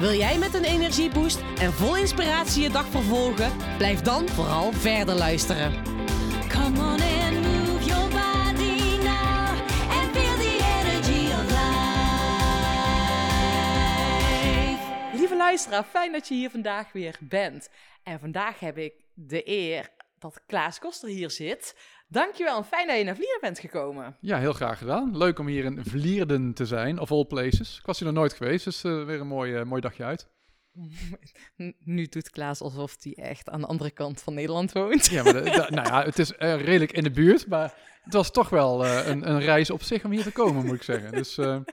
Wil jij met een energieboost en vol inspiratie je dag vervolgen? Blijf dan vooral verder luisteren. Come on move your body now and feel the energy. Lieve luisteraar, fijn dat je hier vandaag weer bent. En vandaag heb ik de eer dat Klaas Koster hier zit. Dankjewel en fijn dat je naar Vlieren bent gekomen. Ja, heel graag gedaan. Leuk om hier in Vlierden te zijn, of all places. Ik was hier nog nooit geweest, dus eh, weer een mooi, mooi dagje uit. Nu doet Klaas alsof hij echt aan de andere kant van Nederland woont. Ja, maar de- nou ja, het is eh, redelijk in de buurt, maar het was toch wel eh, een, een reis op zich om hier te komen, moet ik zeggen. Dus eh,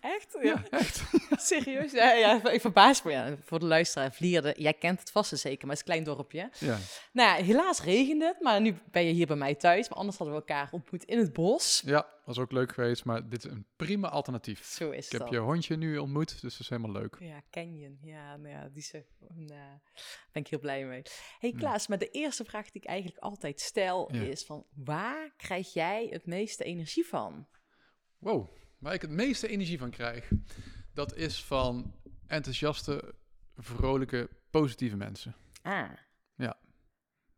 Echt? ja, echt. Serieus? Ja, ja, ik verbaas me. Ja, voor de luisteraar, Vlieren, jij kent het vast en zeker, maar het is een klein dorpje. Ja. Nou ja, helaas regende het, maar nu ben je hier bij mij thuis. Maar anders hadden we elkaar ontmoet in het bos. ja, was ook leuk geweest, maar dit is een prima alternatief. Zo is Ik het heb al. je hondje nu ontmoet, dus dat is helemaal leuk. Ja, Canyon. Ja, nou ja, die is, er- nou, ben ik heel blij mee. hey Klaas, maar de eerste vraag die ik eigenlijk altijd stel is van... Waar krijg jij het meeste energie van? Wow, waar ik het meeste energie van krijg, dat is van enthousiaste, vrolijke, positieve mensen. Ah,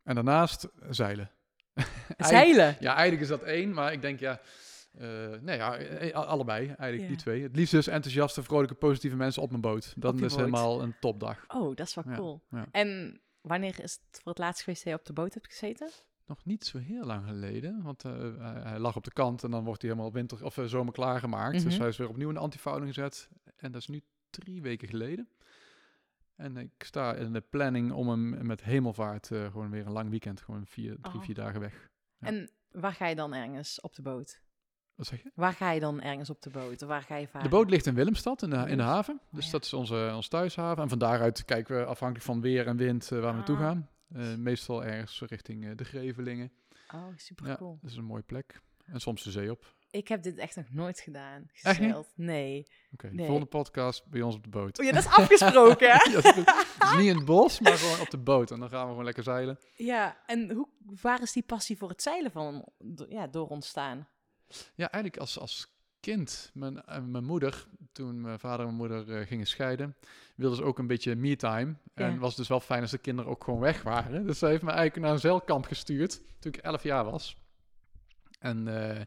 En daarnaast zeilen. Zeilen. Ja, eigenlijk is dat één, maar ik denk ja, eh, nee, ja, eh, a- allebei eigenlijk, Ja. die twee. Het liefst dus enthousiaste, vrolijke, positieve mensen op mijn boot. Dat is boot. helemaal een topdag. Oh, dat is wel Ja, cool. ja. En wanneer is het voor het laatst geweest dat je op de boot hebt gezeten? Nog niet zo heel lang geleden, want eh, hij, lag op de kant en dan wordt hij helemaal winter of eh, zomer klaargemaakt. Dus Mhm. hij is weer opnieuw in de antifouling gezet en dat is nu drie weken geleden. En ik sta in de planning om hem met hemelvaart eh, gewoon weer een lang weekend, gewoon vier, drie, Oh. vier dagen weg. Ja. En waar ga je dan ergens op de boot? Wat zeg je? Waar ga je dan ergens op de boot? Waar ga je varen? De boot ligt in Willemstad, in de, in de haven. Dus ja. dat is onze, onze thuishaven. En van daaruit kijken we afhankelijk van weer en wind waar we naartoe Ah. gaan. Eh, meestal ergens richting eh, de Grevelingen. Oh, super Ja, cool. dat is een mooie plek. En soms de zee op. Ik heb dit echt nog nooit gedaan. Gezeild. Nee. Oké, Nee. volgende podcast bij ons op de boot. Oh ja, dat is afgesproken, hè? Ja, dat is- het is niet in het bos, maar gewoon op de boot. En dan gaan we gewoon lekker zeilen. Ja, en hoe, waar is die passie voor het zeilen van ja, door ontstaan? Ja, eigenlijk als, als kind, mijn, eh, mijn moeder, toen mijn vader en mijn moeder eh, gingen scheiden, wilden ze ook een beetje me-time. En was dus wel fijn als de kinderen ook gewoon weg waren. Dus ze heeft me eigenlijk naar een zeilkamp gestuurd toen ik 11 jaar was. En eh,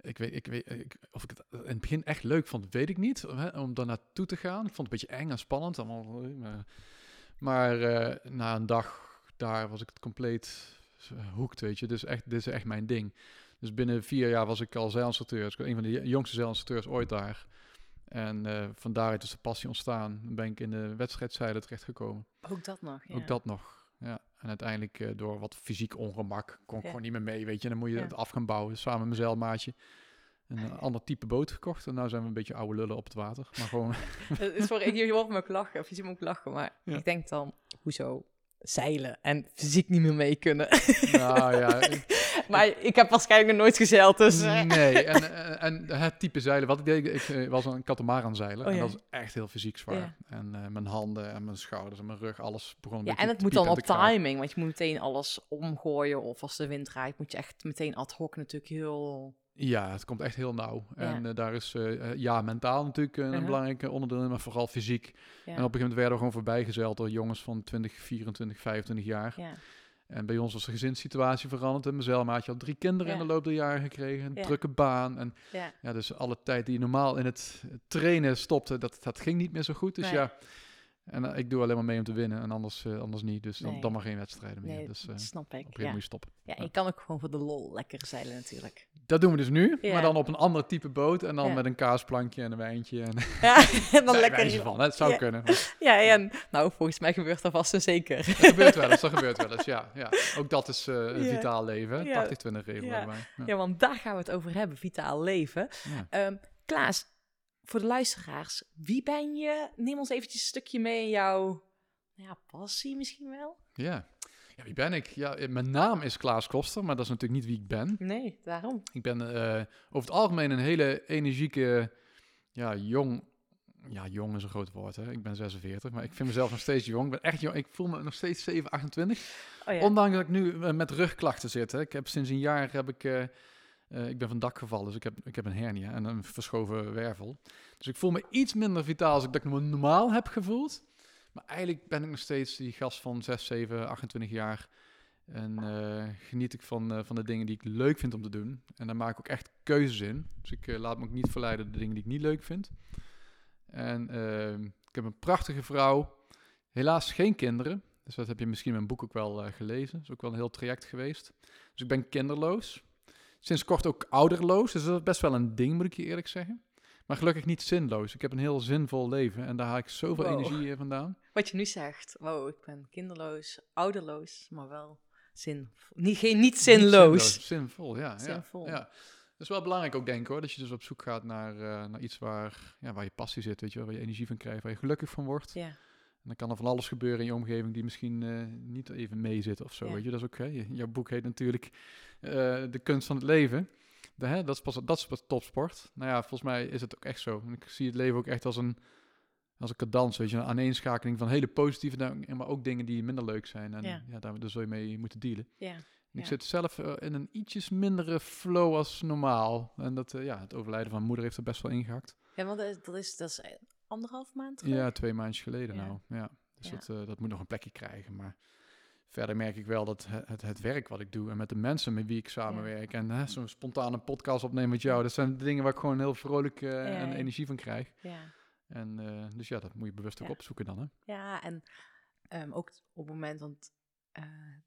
ik weet, ik weet ik, of ik het in het begin echt leuk vond, weet ik niet. Hè, om daar naartoe te gaan. Ik vond het een beetje eng en spannend. Allemaal, maar maar na een dag daar was ik het compleet hoekt, weet je. Dus echt, dit is echt mijn ding. Dus binnen vier jaar was ik al zeilinstructeur. Dus ik was een van de jongste zeilinstructeurs ooit daar. En eh van daaruit is de passie ontstaan. Dan ben ik in de wedstrijdzeilen terechtgekomen. Ook dat nog, ja. Ook dat nog. Ja. En uiteindelijk eh, door wat fysiek ongemak kon ik Ja. gewoon niet meer mee, weet je. Dan moet je Ja. het af gaan bouwen. Samen met mijn zeilmaatje een eh, ander type boot gekocht. En nu zijn we een beetje oude lullen op het water. Maar gewoon, Het is voor, je hoort me ook lachen, of je ziet me ook lachen, maar Ja. ik denk dan, hoezo zeilen en fysiek niet meer mee kunnen? nou ja, ik- maar ik heb waarschijnlijk nog nooit gezeild, dus... eh, Nee, en, en, en het type zeilen, wat ik deed, ik eh, was een katamaran zeilen. Oh en dat is echt heel fysiek zwaar. Ja. En eh, mijn handen en mijn schouders en mijn rug, alles begon Ja, en het moet dan op timing, want je moet meteen alles omgooien. Of als de wind draait, moet je echt meteen ad hoc natuurlijk heel... Ja, het komt echt heel nauw. Ja. En eh, daar is, eh, eh, ja, mentaal natuurlijk een Uh-huh. belangrijk onderdeel in, maar vooral fysiek. Ja, En op een gegeven moment werden we gewoon voorbijgezeild door jongens van 20, 24, 25 jaar. ja. En bij ons was de gezinssituatie veranderd. En mijn zeilmaatje had drie kinderen in de loop der jaren gekregen. Een drukke baan. En ja. ja, dus alle tijd die je normaal in het trainen stopte, dat, dat ging niet meer zo goed. Dus Nee. ja, en eh, ik doe alleen maar mee om te winnen en anders, eh, anders niet. Dus dan, Nee. dan maar geen wedstrijden meer. Nee, dus eh, dat op een snap ik. Ja. moment moet je stoppen. ja, Ja. je kan ook gewoon voor de lol lekker zeilen natuurlijk. Dat doen we dus nu, Ja. maar dan op een ander type boot. En dan met een kaasplankje en een wijntje. En Ja, en dan lekker... van, het zou kunnen. Dat Ja, en nou, volgens mij gebeurt dat vast en zeker. gebeurt wel eens, dat gebeurt wel eens, ja. ja. Ook dat is een vitaal leven, Ja. 80-20 regel Ja. want daar gaan we het over hebben, vitaal leven. Ehm, Klaas, voor de luisteraars, wie ben je? Neem ons eventjes een stukje mee in jouw ja, passie misschien wel? Ja. ja, wie ben ik? Ja, mijn naam is Klaas Koster, maar dat is natuurlijk niet wie ik ben. Nee, daarom. Ik ben eh, over het algemeen een hele energieke, ja, jong... Ja, jong is een groot woord, hè. Ik ben 46, maar ik vind mezelf nog steeds jong. Ik ben echt jong. Ik voel me nog steeds 7, 28. Oh ja. Ondanks dat ik nu eh, met rugklachten zit. Hè. Ik heb sinds een jaar heb ik, eh, eh, ik ben van dak gevallen, dus ik heb, ik heb een hernia en een verschoven wervel. Dus ik voel me iets minder vitaal als ik dat me normaal heb gevoeld. Maar eigenlijk ben ik nog steeds die gast van 6, 7, 28 jaar. En eh, geniet ik van, eh, van de dingen die ik leuk vind om te doen. En daar maak ik ook echt keuzes in. Dus ik laat me ook niet verleiden door de dingen die ik niet leuk vind. En ehm, ik heb een prachtige vrouw. Helaas geen kinderen. Dus dat heb je misschien in mijn boek ook wel gelezen. Dat is ook wel een heel traject geweest. Dus ik ben kinderloos. Sinds kort ook ouderloos. Dus dat is best wel een ding, moet ik je eerlijk zeggen. Maar gelukkig niet zinloos. Ik heb een heel zinvol leven. En daar haal ik zoveel Wow. energie vandaan. Wat je nu zegt, wow, ik ben kinderloos, ouderloos, maar wel zin, niet, geen, niet zinloos. Niet Zinvol, ja. ja, Zinvol. Ja, Dat is wel belangrijk ook, denk ik hoor. Dat je dus op zoek gaat naar, eh, naar iets waar, ja, waar je passie zit, weet je. Waar je energie van krijgt, waar je gelukkig van wordt. Ja, En dan kan er van alles gebeuren in je omgeving die misschien eh, niet even mee zit of zo, Ja. weet je. Dat is ook, hè. Jouw boek heet natuurlijk De kunst van het leven. De, hè, dat, is pas, dat is pas topsport. Nou ja, volgens mij is het ook echt zo. En ik zie het leven ook echt als een, als een cadans, weet je. Een aaneenschakeling van hele positieve dingen, maar ook dingen die minder leuk zijn. En Ja. ja. daar, daar zul je mee moeten dealen. ja, En Ja. Ik zit zelf eh, in een ietsjes mindere flow als normaal. En dat, eh, ja, het overlijden van mijn moeder heeft er best wel ingehakt. ja want dat is, dat is, anderhalf maand terug. Ja, twee maandjes geleden Ja. nou. Ja. Dus. Dat, eh, dat moet nog een plekje krijgen. Maar verder merk ik wel dat het, het, werk wat ik doe en met de mensen met wie ik samenwerk en hè, zo'n spontane podcast opnemen met jou, dat zijn de dingen waar ik gewoon heel vrolijk eh, en ja. energie van krijg. Ja. En eh, dus ja, dat moet je bewust ook opzoeken dan. Hè? Ja, en ehm, ook op het moment, want eh,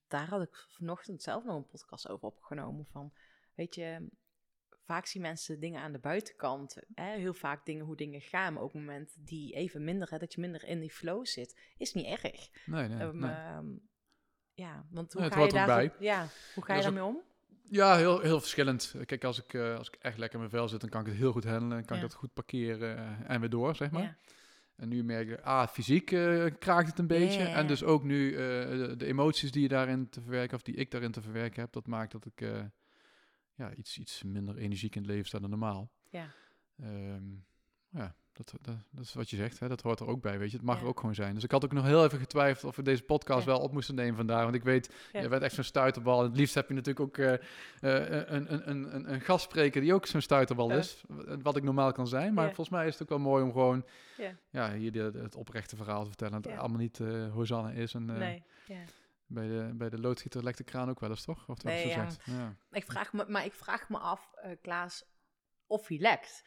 daar had ik vanochtend zelf nog een podcast over opgenomen. Van, weet je, vaak zien mensen dingen aan de buitenkant. Hè, heel vaak dingen, hoe dingen gaan. Maar ook momenten die even minder, hè, dat je minder in die flow zit, is niet erg. Nee, nee, Ehm, nee. ehm, ja, want hoe ga je hoort ook daar? bij. Ja, hoe ga je Dat is daarmee om? Ja, heel, heel verschillend. Kijk, als ik, eh, als ik echt lekker in mijn vel zit, dan kan ik het heel goed handelen. Kan Ja. ik dat goed parkeren eh, en weer door, zeg maar. Ja, En nu merk ik, ah, fysiek eh, kraakt het een beetje. En dus ook nu de, de emoties die je daarin te verwerken, of die ik daarin te verwerken heb, dat maakt dat ik ja, iets, iets minder energiek in het leven sta dan normaal. ja, Ehm, ja, dat, dat, dat is wat je zegt, hè? dat hoort er ook bij, weet je. Het mag Ja. er ook gewoon zijn. Dus ik had ook nog heel even getwijfeld of we deze podcast Ja. wel op moesten nemen vandaag. Want ik weet, Ja. je bent echt zo'n stuiterbal. Het liefst heb je natuurlijk ook eh, eh, een, een, een, een, een gastspreker die ook zo'n stuiterbal is. Wat ik normaal kan zijn. Maar volgens mij is het ook wel mooi om gewoon Ja. ja, hier de, het oprechte verhaal te vertellen. Dat het allemaal niet Hosanna is. En, nee. Ja. bij, de, bij de loodgieter lekt de kraan ook wel eens, toch? Of Nee, zo ja. zegt. Ja. Ik vraag me, maar ik vraag me af, Klaas, of hij lekt.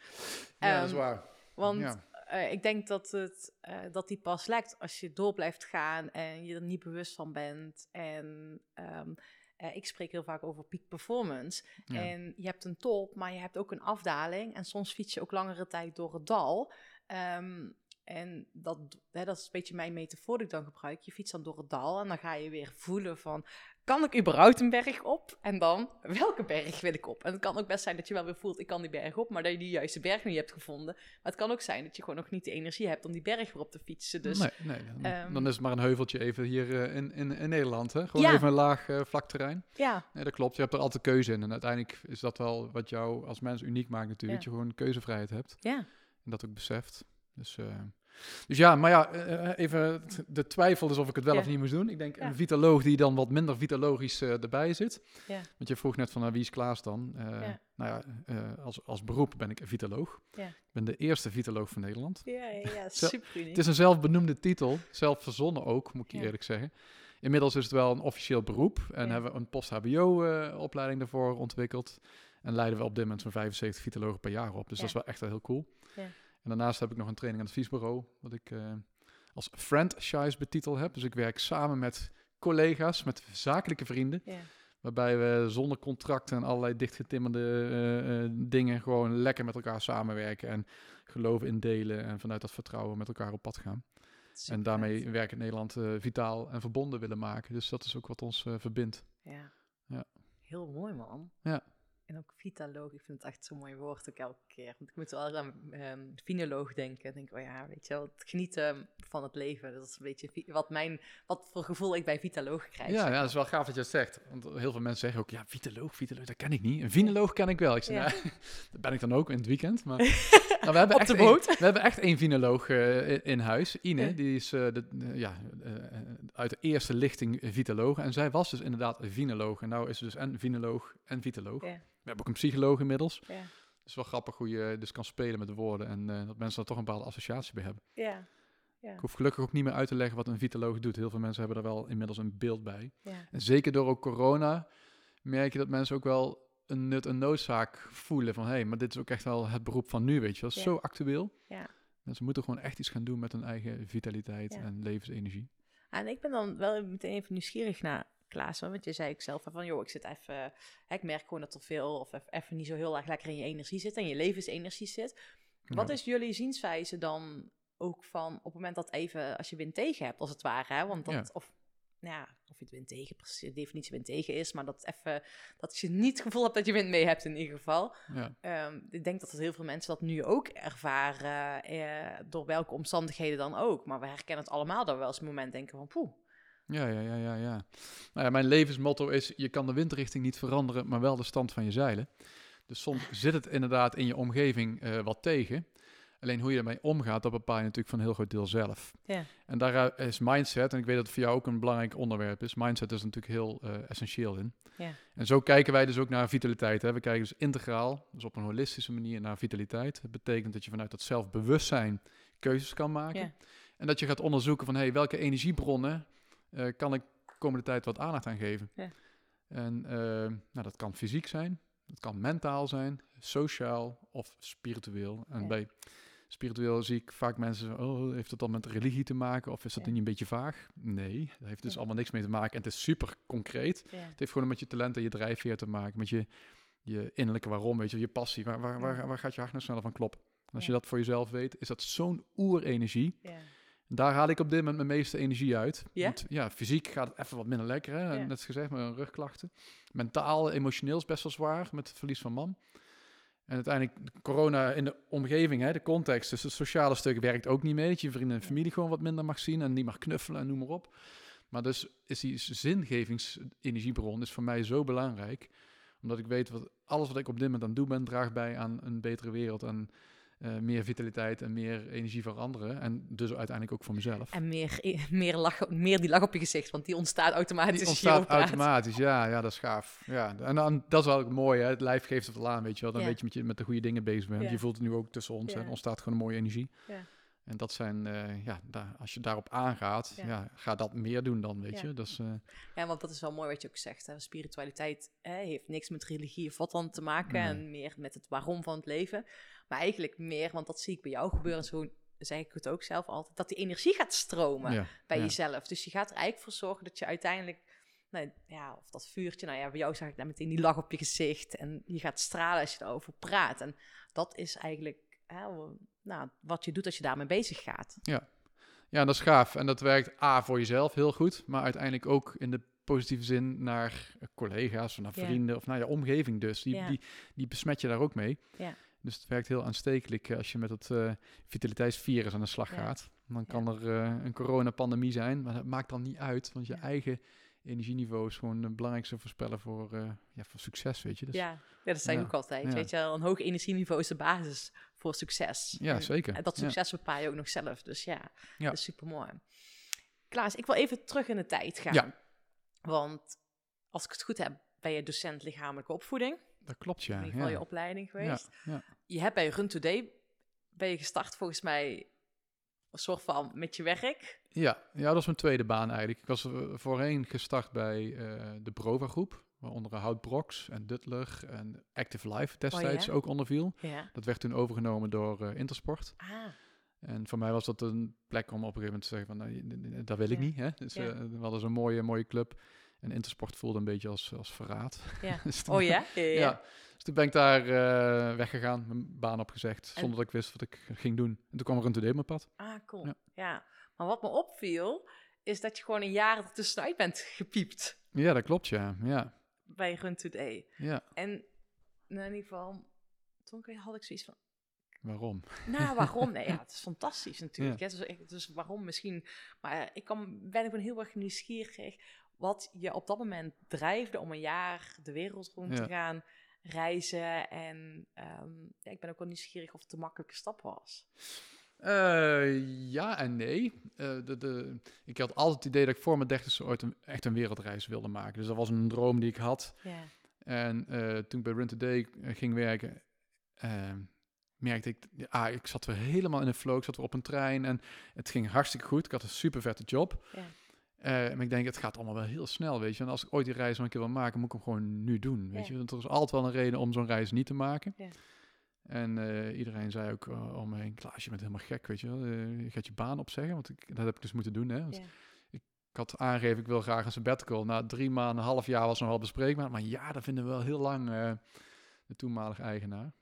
ja, dat is Ehm, waar. Want Ja. eh, ik denk dat, het, eh, dat die pas lekt als je door blijft gaan en je er niet bewust van bent. En ehm, eh, ik spreek heel vaak over peak performance. Ja. En je hebt een top, maar je hebt ook een afdaling. En soms fiets je ook langere tijd door het dal. Ehm, en dat, hè, dat is een beetje mijn metafoor die ik dan gebruik. Je fietst dan door het dal en dan ga je weer voelen van... Kan ik überhaupt een berg op? En dan, welke berg wil ik op? En het kan ook best zijn dat je wel weer voelt, ik kan die berg op, maar dat je die juiste berg niet hebt gevonden. Maar het kan ook zijn dat je gewoon nog niet de energie hebt om die berg weer op te fietsen. Dus nee, nee dan, ehm, dan is het maar een heuveltje even hier eh, in, in, in Nederland. Hè? Gewoon Ja. even een laag eh, vlak terrein. ja, Nee, dat klopt. Je hebt er altijd keuze in. En uiteindelijk is dat wel wat jou als mens uniek maakt natuurlijk. Ja. Dat je gewoon keuzevrijheid hebt. ja, En dat ook beseft. Dus, eh, dus ja, maar ja, eh, eh, even de twijfel is of ik het wel Ja. of niet moest doen. Ik denk Ja. een vitaloog die dan wat minder vitalogisch eh, erbij zit. Ja. Want je vroeg net van, nou, wie is Klaas dan? Nou ja, als, als beroep ben ik een vitaloog. Ja. Ik ben de eerste vitaloog van Nederland. ja, ja, super uniek. Het is een zelfbenoemde titel, zelf verzonnen ook, moet ik eerlijk zeggen. Inmiddels is het wel een officieel beroep en hebben we een post-HBO-opleiding daarvoor ontwikkeld. En leiden we op dit moment zo'n 75 vitalogen per jaar op. Dus dat is wel echt wel heel cool. Ja. En daarnaast heb ik nog een training en adviesbureau, wat ik eh, als franchise betitel heb. Dus ik werk samen met collega's, met zakelijke vrienden, waarbij we zonder contracten en allerlei dichtgetimmerde eh, eh, dingen gewoon lekker met elkaar samenwerken en geloven in delen en vanuit dat vertrouwen met elkaar op pad gaan. super En daarmee werk in Nederland vitaal en verbonden willen maken. Dus dat is ook wat ons verbindt. Ja. Ja. Heel mooi, man. Ja. En ook vitaloog, ik vind het echt zo'n mooi woord ook elke keer. Want ik moet wel aan ehm finoloog denken. Ik denk, oh ja, weet je wel, het genieten van het leven. Dat is een beetje wat, mijn, wat voor gevoel ik bij vitaloog krijg. Ja, ja, dat is wel gaaf dat je het zegt. Want heel veel mensen zeggen ook, ja, vitaloog, vitaloog, dat ken ik niet. Een vinoloog ken ik wel. Ik zeg, Ja. nou, dat ben ik dan ook in het weekend. Maar, Nou, we, hebben Op echt de boot. we hebben echt één vinoloog eh, in, in huis. Ine, Ja. die is eh, de, eh, ja, uit de eerste lichting vitaloog. En zij was dus inderdaad een vinoloog. En nou is ze dus en vinoloog en vitaloog. Ja. We hebben ook een psycholoog inmiddels. Ja. Het is wel grappig hoe je dus kan spelen met de woorden. En dat mensen er toch een bepaalde associatie bij hebben. Ja, ja, Ik hoef gelukkig ook niet meer uit te leggen wat een vitaloog doet. Heel veel mensen hebben er wel inmiddels een beeld bij. En zeker door ook corona merk je dat mensen ook wel een nut en noodzaak voelen van... hé, hey, maar dit is ook echt wel het beroep van nu, weet je wel. Ja. Zo actueel. Ja. Mensen moeten gewoon echt iets gaan doen met hun eigen vitaliteit Ja. en levensenergie. En ik ben dan wel meteen even nieuwsgierig naar Klaas. Want je zei ook zelf van, joh, ik zit even... ik merk gewoon dat er veel of even niet zo heel erg lekker in je energie zit. En je levensenergie zit. Wat is jullie zienswijze dan ook van op het moment dat even, als je wind tegen hebt, als het ware, hè? Want dat, Ja. of, nou ja, of je het wind tegen, precies, de definitie wind tegen is, maar dat even, dat je niet het gevoel hebt dat je wind mee hebt in ieder geval. Ja. Ehm, ik denk dat er heel veel mensen dat nu ook ervaren, eh, door welke omstandigheden dan ook. Maar we herkennen het allemaal dan wel eens een moment denken van, poeh, Ja, ja, ja, ja, ja. Nou ja, mijn levensmotto is, je kan de windrichting niet veranderen, maar wel de stand van je zeilen. Dus soms zit het inderdaad in je omgeving eh, wat tegen. Alleen hoe je ermee omgaat, dat bepaal je natuurlijk van een heel groot deel zelf. Ja. En daar is mindset, en ik weet dat het voor jou ook een belangrijk onderwerp is. Mindset is natuurlijk heel eh, essentieel in. Ja. En zo kijken wij dus ook naar vitaliteit. Hè. We kijken dus integraal, dus op een holistische manier naar vitaliteit. Dat betekent dat je vanuit dat zelfbewustzijn keuzes kan maken. Ja. En dat je gaat onderzoeken van, hey, welke energiebronnen eh, kan ik de komende tijd wat aandacht aan geven. Ja. En eh, nou, dat kan fysiek zijn, dat kan mentaal zijn, sociaal of spiritueel. En bij spiritueel zie ik vaak mensen, oh, heeft dat dan met religie te maken of is dat Ja. niet een beetje vaag? Nee, dat heeft dus Ja. allemaal niks mee te maken en het is super concreet. ja, Het heeft gewoon met je talent en je drijfveer te maken, met je, je innerlijke waarom, weet je, je passie. Waar, waar, waar, waar gaat je hart nou sneller van kloppen? En als je dat voor jezelf weet, is dat zo'n oerenergie. ja, daar haal ik op dit moment mijn meeste energie uit. Ja? Want, ja, fysiek gaat het even wat minder lekker, hè? Ja. net gezegd, met rugklachten. Mentaal, emotioneel is best wel zwaar, met het verlies van man. En uiteindelijk, de corona in de omgeving, hè, de context, dus het sociale stuk werkt ook niet mee. Dat je vrienden en familie gewoon wat minder mag zien en niet mag knuffelen en noem maar op. Maar dus is die zingevingsenergiebron is voor mij zo belangrijk. Omdat ik weet, wat alles wat ik op dit moment aan het doen ben, draagt bij aan een betere wereld. En eh, meer vitaliteit en meer energie voor anderen. En dus uiteindelijk ook voor mezelf. En meer, meer, lach, meer die lach op je gezicht, want die ontstaat automatisch Die ontstaat automatisch, ja, ja, dat is gaaf. Ja, en dan, dat is wel mooi, hè? het lijf geeft het wel aan, weet je wel. Dan Ja. weet je met, je met de goede dingen bezig bent. Ja. Je voelt het nu ook tussen ons, Ja. en ontstaat gewoon een mooie energie. Ja. En dat zijn, eh, ja, daar, als je daarop aangaat, Ja. ga dat meer doen dan, weet je. Eh, Ja, want dat is wel mooi wat je ook zegt. Hè. Spiritualiteit hè, heeft niks met religie of wat dan te maken. En meer met het waarom van het leven. Maar eigenlijk meer, want dat zie ik bij jou gebeuren. Zo zeg ik het ook zelf altijd. Dat die energie gaat stromen ja, bij ja. jezelf. Dus je gaat er eigenlijk voor zorgen dat je uiteindelijk... Nou, ja, of dat vuurtje, nou ja, bij jou zag ik daar meteen die lach op je gezicht. En je gaat stralen als je erover praat. En dat is eigenlijk hè, nou, wat je doet als je daarmee bezig gaat. Ja, dat is gaaf. En dat werkt A voor jezelf heel goed, maar uiteindelijk ook in de positieve zin naar collega's of naar Ja. vrienden of naar je omgeving dus. Die, Ja. die, die besmet je daar ook mee. Ja. Dus het werkt heel aanstekelijk eh, als je met het eh, vitaliteitsvirus aan de slag Ja. gaat. Dan kan er eh, een coronapandemie zijn, maar dat maakt dan niet uit, want je Ja. eigen energieniveau is gewoon de belangrijkste voorspeller voor, ja, voor succes, weet je. Dus, ja. ja, dat zei ik ja. ook altijd. Weet je een hoog energieniveau is de basis voor succes. Ja, zeker. En dat succes bepaal je ook nog zelf. Dus ja, dat is super mooi. Klaas, ik wil even terug in de tijd gaan. Want als ik het goed heb, ben je docent lichamelijke opvoeding. Dat klopt, ja. in ieder geval ja. je opleiding geweest. ja. Je hebt bij Run Today, ben je gestart volgens mij een soort van met je werk. Ja, ja, dat was mijn tweede baan eigenlijk. Ik was eh, voorheen gestart bij eh, de Brova groep, waaronder Hout Brox en Duttler en Active Life destijds ja? ook onder viel. Ja. Dat werd toen overgenomen door eh, Intersport. Ah, En voor mij was dat een plek om op een gegeven moment te zeggen van, nou, dat wil ik Ja. niet. Hè? Dus Ja. eh, we hadden zo'n mooie, mooie club. En Intersport voelde een beetje als, als verraad. ja. Dus toen- Oh ja? Ja, ja, ja. ja. Dus toen ben ik daar eh, weggegaan, mijn baan opgezegd, En- zonder dat ik wist wat ik ging doen. En toen kwam er een today op mijn pad. Ah, cool. Ja. Ja. Maar wat me opviel, is dat je gewoon een jaar er tussenuit bent gepiept Ja, dat klopt, ja. Ja, bij Run Today. ja. En nou, in ieder geval, toen had ik zoiets van, Waarom? nou, waarom? Nee, ja, het is fantastisch natuurlijk. hè. Dus, ik- dus waarom misschien? Maar eh, ik kan, ben gewoon heel erg nieuwsgierig wat je op dat moment drijfde om een jaar de wereld rond te gaan reizen. En ehm, ja, ik ben ook wel nieuwsgierig of het een makkelijke stap was. Eh, ja en nee. Eh, de, de, ik had altijd het idee dat ik voor mijn dertigste ooit een, echt een wereldreis wilde maken. Dus dat was een droom die ik had. En eh, toen ik bij Run Today ging werken, eh, merkte ik, ja, ik zat weer helemaal in de flow. Ik zat weer op een trein en het ging hartstikke goed. Ik had een super vette job. Eh, maar ik denk, het gaat allemaal wel heel snel, weet je. En als ik ooit die reis nog een keer wil maken, moet ik hem gewoon nu doen, weet Ja. je. Want er is altijd wel een reden om zo'n reis niet te maken. Ja. En eh, iedereen zei ook eh, om me heen, Klaas, je bent helemaal gek, weet je wel. Je gaat je baan opzeggen, want ik, dat heb ik dus moeten doen, hè. Want ja. ik had aangegeven, ik wil graag een sabbatical. Na drie maanden, een half jaar was nog wel bespreekbaar. Maar ja, dat vinden we wel heel lang, de toenmalige eigenaar.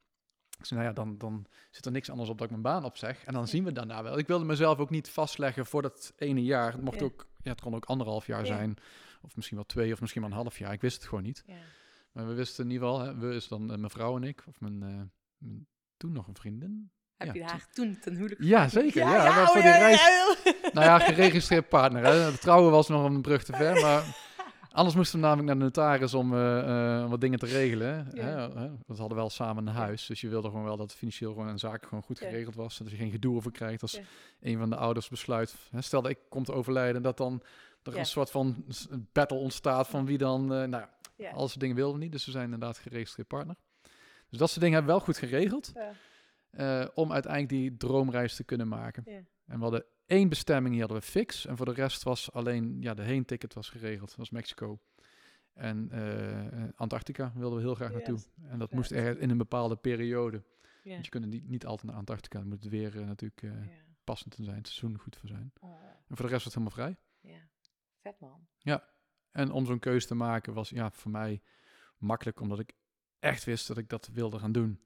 Ik zei, nou ja, dan, dan zit er niks anders op dat ik mijn baan opzeg. En dan zien we daarna wel. Ik wilde mezelf ook niet vastleggen voor dat ene jaar. Het mocht ook, ja, het kon ook anderhalf jaar Ja. zijn. Of misschien wel twee, of misschien maar een half jaar. Ik wist het gewoon niet. ja. Maar we wisten in ieder geval, hè, we is dan eh, mijn vrouw en ik, of mijn, eh, mijn toen nog een vriendin. Heb je haar toen ten huwelijk Ja, zeker. Ja, maar voor die reis-. Nou ja, geregistreerd partner. Hè. Het trouwen was nog een brug te ver, maar anders moesten we namelijk naar de notaris om eh, eh, wat dingen te regelen. Ja. Hè, we hadden wel samen een huis, dus je wilde gewoon wel dat financieel gewoon en zaken gewoon goed geregeld was, zodat je geen gedoe over krijgt als een van de ouders besluit. Hè, stel dat ik kom te overlijden, dat dan er een soort van battle ontstaat van wie dan, eh, nou al soort dingen wilden we niet, dus we zijn inderdaad geregistreerd partner. Dus dat soort dingen hebben we wel goed geregeld Ja. eh, om uiteindelijk die droomreis te kunnen maken. Ja. En we hadden één bestemming, die hadden we fix. En voor de rest was alleen, ja, de heen-ticket was geregeld. Dat was Mexico. En eh, Antarctica wilden we heel graag Ja, naartoe. En dat moest er in een bepaalde periode. Ja. Want je kunt niet, niet altijd naar Antarctica. Dan moet het weer eh, natuurlijk Ja. passend zijn, het seizoen goed voor zijn. Oh, En voor de rest was het helemaal vrij. ja. Vet man. En om zo'n keuze te maken was ja, voor mij makkelijk, omdat ik echt wist dat ik dat wilde gaan doen.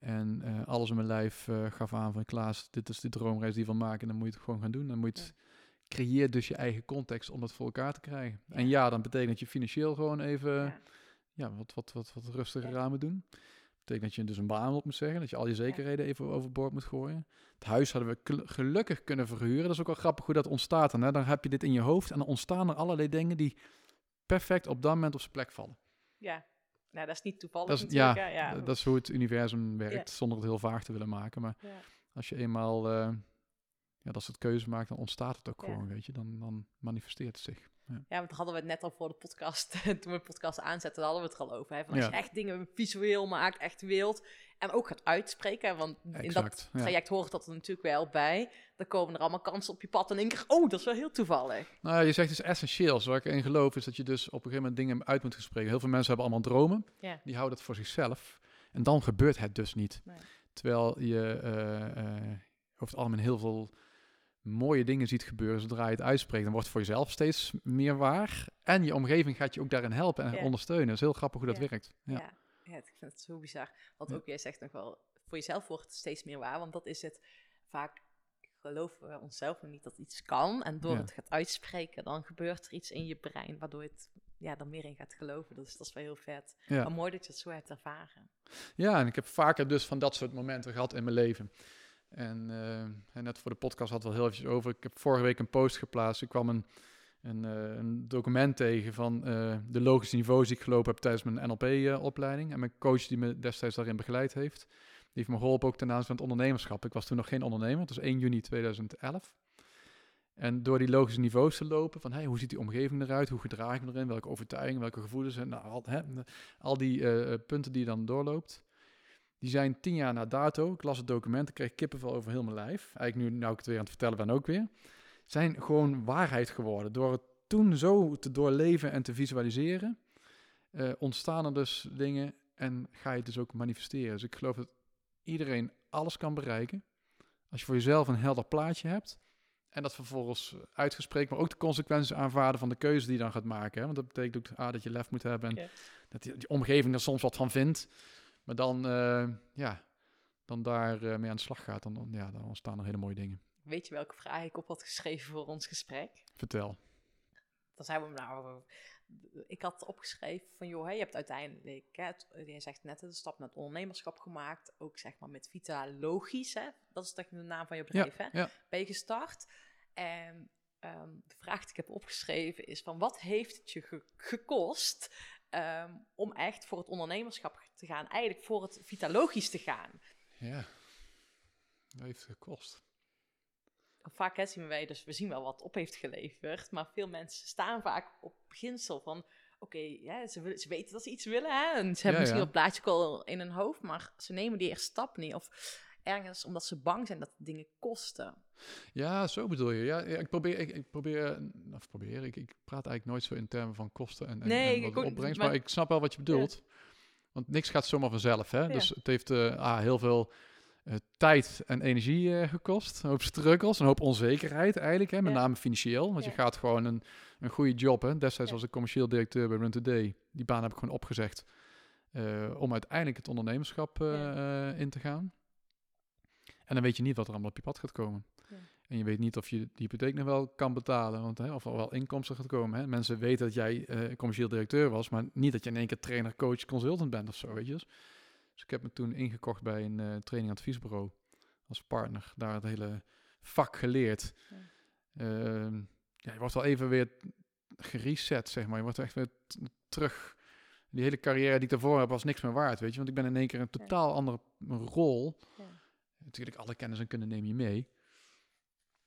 En eh, alles in mijn lijf eh, gaf aan van Klaas, dit is de droomreis die wil maken. Dan moet je het gewoon gaan doen. Dan moet je creëer dus je eigen context om dat voor elkaar te krijgen. En ja, dan betekent dat je financieel gewoon even ja. Ja. wat, wat, wat, wat rustiger aan moet doen. betekent dat je dus een baan op moet zeggen. Dat je al je zekerheden even overboord moet gooien. Het huis hadden we gelukkig kunnen verhuren. Dat is ook wel grappig hoe dat ontstaat. Dan, hè? dan heb je dit in je hoofd en dan ontstaan er allerlei dingen die perfect op dat moment op zijn plek vallen. Ja. Nou, dat is niet toevallig Dat is, ja, ja. dat is hoe het universum werkt, Ja. zonder het heel vaag te willen maken. Maar Ja. als je eenmaal eh, ja, dat soort keuzes maakt, dan ontstaat het ook gewoon, weet je. Dan, dan manifesteert het zich. Ja. Ja, want hadden we het net al voor de podcast. Toen we de podcast aanzetten, hadden we het er al over. Hè? Van als je echt dingen visueel maakt, echt wilt. En ook gaat uitspreken. Want in dat ja. traject hoort dat er natuurlijk wel bij. Dan komen er allemaal kansen op je pad. En denk ik, oh, dat is wel heel toevallig. Nou, ja, je zegt dus essentieel. Waar ik in geloof is dat je dus op een gegeven moment dingen uit moet spreken. Heel veel mensen hebben allemaal dromen. Ja. Die houden het voor zichzelf. En dan gebeurt het dus niet. Nee. Terwijl je eh, eh, over het algemeen heel veel mooie dingen ziet gebeuren zodra je het uitspreekt. Dan wordt het voor jezelf steeds meer waar. En je omgeving gaat je ook daarin helpen en Ja. ondersteunen. Dat is heel grappig hoe dat werkt. Ja. Ja. Ik vind het zo bizar. Want ook jij zegt nog wel, voor jezelf wordt het steeds meer waar. Want dat is het vaak. Geloven we onszelf nog niet dat iets kan. En door Ja. het gaat uitspreken, dan gebeurt er iets in je brein. Waardoor je het ja, dan meer in gaat geloven. Dus dat is wel heel vet. Ja. Maar mooi dat je het zo hebt ervaren. Ja, en ik heb vaker dus van dat soort momenten gehad in mijn leven. En, eh, en net voor de podcast had het wel heel eventjes over. Ik heb vorige week een post geplaatst. Ik kwam een, een, eh, een document tegen van eh, de logische niveaus die ik gelopen heb tijdens mijn NLP-opleiding. en mijn coach die me destijds daarin begeleid heeft. Die heeft me geholpen ook ten aanzien van het ondernemerschap. Ik was toen nog geen ondernemer. Het was 1 juni 2011. En door die logische niveaus te lopen, van hey, hoe ziet die omgeving eruit, hoe gedraag ik me erin, welke overtuigingen, welke gevoelens, en nou, al, hè, al die eh, eh, punten die je dan doorloopt, die zijn tien jaar na dato, ik las het document, ik kreeg kippenvel over heel mijn lijf, eigenlijk nu nou ik het weer aan het vertellen ben ook weer, zijn gewoon waarheid geworden. Door het toen zo te doorleven en te visualiseren, eh, ontstaan er dus dingen en ga je het dus ook manifesteren. Dus ik geloof dat iedereen alles kan bereiken, als je voor jezelf een helder plaatje hebt, en dat vervolgens uitgesproken, maar ook de consequenties aanvaarden van de keuze die je dan gaat maken. Hè? Want dat betekent ook ah, dat je lef moet hebben en dat die, die omgeving er soms wat van vindt. Maar dan, eh, ja, dan daar eh, mee aan de slag gaat, dan, dan, ja, dan ontstaan er hele mooie dingen. Weet je welke vraag ik op had geschreven voor ons gesprek? Vertel. Dan zijn we nou. ik had opgeschreven van, joh, je hebt uiteindelijk, hè, het- jij zegt net, de stap naar het ondernemerschap gemaakt. Ook zeg maar met Vitalogisch, hè. Dat is toch de naam van je Ja, bedrijf, hè? ja. Ben je gestart. En ehm, de vraag die ik heb opgeschreven is van, wat heeft het je ge- gekost ehm, om echt voor het ondernemerschap te gaan? Eigenlijk voor het Vitalogisch te gaan. Ja. Dat heeft gekost. Vaak hè, zien wij, dus we zien wel wat op heeft geleverd, maar veel mensen staan vaak op beginsel van, oké, ja, ze, willen- ze weten dat ze iets willen, hè, en ze hebben Ja, misschien ja. een plaatje al in hun hoofd, maar ze nemen die eerste stap niet, of ergens omdat ze bang zijn dat dingen kosten. Ja, zo bedoel je. Ja, ik probeer, ik, ik probeer, of probeer, ik, ik praat eigenlijk nooit zo in termen van kosten en, en, Nee, en wat opbrengst, maar- maar, ik snap wel wat je bedoelt. Want niks gaat zomaar vanzelf, hè. Ja. Dus het heeft ah, heel veel tijd en energie eh, gekost. Een hoop struggles, een hoop onzekerheid eigenlijk, hè. Met Ja. name financieel, want Ja. je gaat gewoon een, een goede job, hè. Destijds Ja. was ik commercieel directeur bij Run Today. Die baan heb ik gewoon opgezegd eh, om uiteindelijk het ondernemerschap eh, eh, in te gaan. En dan weet je niet wat er allemaal op je pad gaat komen. En je weet niet of je die hypotheek nog wel kan betalen, want, hè, of er wel inkomsten gaat komen. Hè. Mensen weten dat jij eh, commercieel directeur was, maar niet dat je in één keer trainer, coach, consultant bent of zo, weet je. Dus, dus ik heb me toen ingekocht bij een eh training adviesbureau als partner. Daar het hele vak geleerd. Ja. Ehm, ja, je wordt wel even weer gereset, zeg maar. Je wordt echt weer terug. Die hele carrière die ik daarvoor heb was niks meer waard, weet je. Want ik ben in één keer een totaal andere rol. Ja. Natuurlijk, alle kennis en kunnen neem je mee.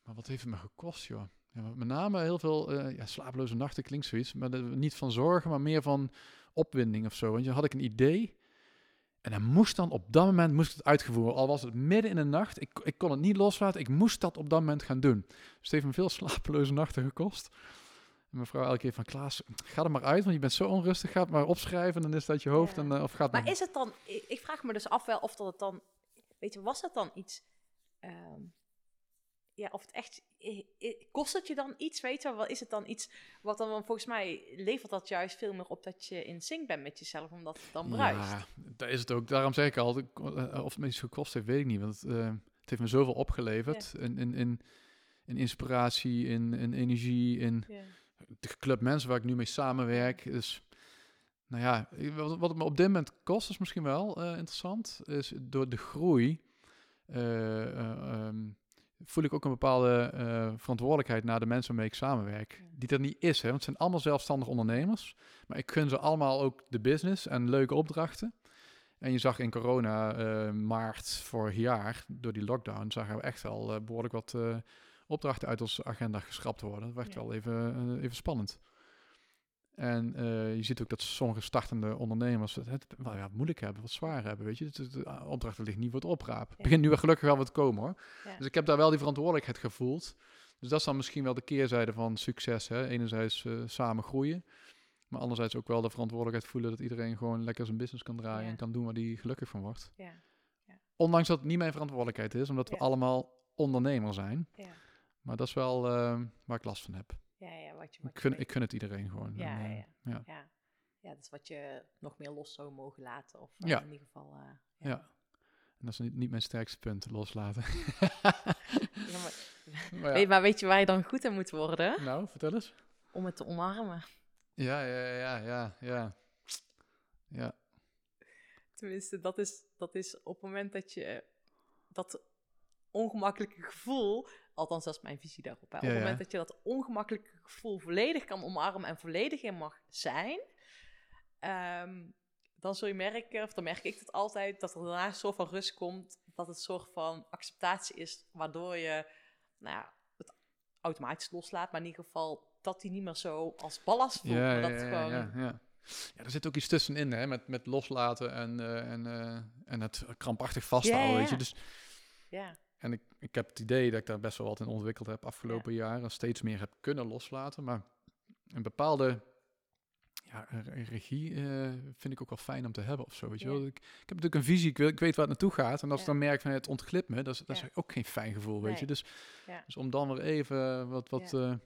Maar wat heeft het me gekost, joh? Ja, met name heel veel eh, ja, slapeloze nachten klinkt zoiets. Maar niet van zorgen, maar meer van opwinding of zo. Want je had ik een idee. En dan moest dan op dat moment moest het uitgevoerd. Al was het midden in de nacht. Ik, ik kon het niet loslaten. Ik moest dat op dat moment gaan doen. Dus het heeft me veel slapeloze nachten gekost. En mevrouw elke keer van Klaas, ga er maar uit, want je bent zo onrustig. Ga het maar opschrijven, dan is uit je hoofd. Ja. En, eh, of gaat Maar is het dan, ik, vraag me dus af wel of dat het dan, weet je, was het dan iets, ehm, ja, of het echt, i- i- kost het je dan iets, weet je wel? Wat is het dan iets, wat dan volgens mij levert dat juist veel meer op dat je in sync bent met jezelf, omdat het dan bruist. Ja, daar is het ook. Daarom zeg ik al, eh, of het me iets gekost heeft, weet ik niet. Want het, eh, het heeft me zoveel opgeleverd. In, in, in, in inspiratie, in, in energie, in Ja. de club mensen waar ik nu mee samenwerk. Dus, nou ja, wat, wat het me op dit moment kost, is misschien wel eh, interessant. Is door de groei eh, eh, ehm, voel ik ook een bepaalde eh, verantwoordelijkheid naar de mensen waarmee ik samenwerk. Die er niet is, hè, want het zijn allemaal zelfstandig ondernemers. Maar ik gun ze allemaal ook de business en leuke opdrachten. En je zag in corona, eh, maart vorig jaar, door die lockdown, zagen we echt wel eh, behoorlijk wat opdrachten uit onze agenda geschrapt worden. Dat werd Ja. wel even, even spannend. En eh, je ziet ook dat sommige startende ondernemers het, het wel, ja, moeilijk hebben, wat zwaar hebben, weet je. De opdrachten ligt niet voor het Ja. begint nu wel gelukkig wel wat te komen, hoor. Ja. Dus ik heb daar wel die verantwoordelijkheid gevoeld. Dus dat is dan misschien wel de keerzijde van succes. Hè? Enerzijds eh, samen groeien, maar anderzijds ook wel de verantwoordelijkheid voelen dat iedereen gewoon lekker zijn business kan draaien Ja. en kan doen waar hij gelukkig van wordt. Ja. Ondanks dat het niet mijn verantwoordelijkheid is, omdat we allemaal ondernemer zijn. Ja. Maar dat is wel eh, waar ik last van heb. Ja, ja, wat je, wat Ik weet. ik gun het iedereen gewoon. Ja, En, eh, ja, ja. ja. Ja, dat is wat je nog meer los zou mogen laten. Of eh, Ja. in ieder geval. eh, Ja. ja. En dat is niet, niet mijn sterkste punt, loslaten. Ja, maar, Maar weet, maar weet je waar je dan goed in moet worden? Nou, vertel eens. Om het te omarmen. Ja, ja, ja, ja, ja. Ja, Tenminste, dat is, dat is op het moment dat je dat ongemakkelijke gevoel, althans dat is mijn visie daarop, hè, op het moment dat je dat ongemakkelijke gevoel volledig kan omarmen en volledig in mag zijn, ehm, dan zul je merken, of dan merk ik het altijd, dat er daarna een soort van rust komt, dat het een soort van acceptatie is, waardoor je nou ja, het automatisch loslaat, maar in ieder geval dat die niet meer zo als ballast voelt, ja, dat ja, gewoon... ja, ja. Ja, er zit ook iets tussenin, hè, met, met loslaten en, eh, en, eh, en het krampachtig vasthouden, weet je. Dus, ja. En ik, ik heb het idee dat ik daar best wel wat in ontwikkeld heb afgelopen jaren, steeds meer heb kunnen loslaten, maar een bepaalde ja, re- regie eh, vind ik ook wel fijn om te hebben of zo, weet je Ja. wel. Ik, ik heb natuurlijk een visie, ik, wil, ik weet waar het naartoe gaat, en als ik Ja. dan merk van het ontglipt me, dat is, dat is Ja. ook geen fijn gevoel, weet je. Dus, Ja. dus om dan weer even wat, wat, Ja. ja.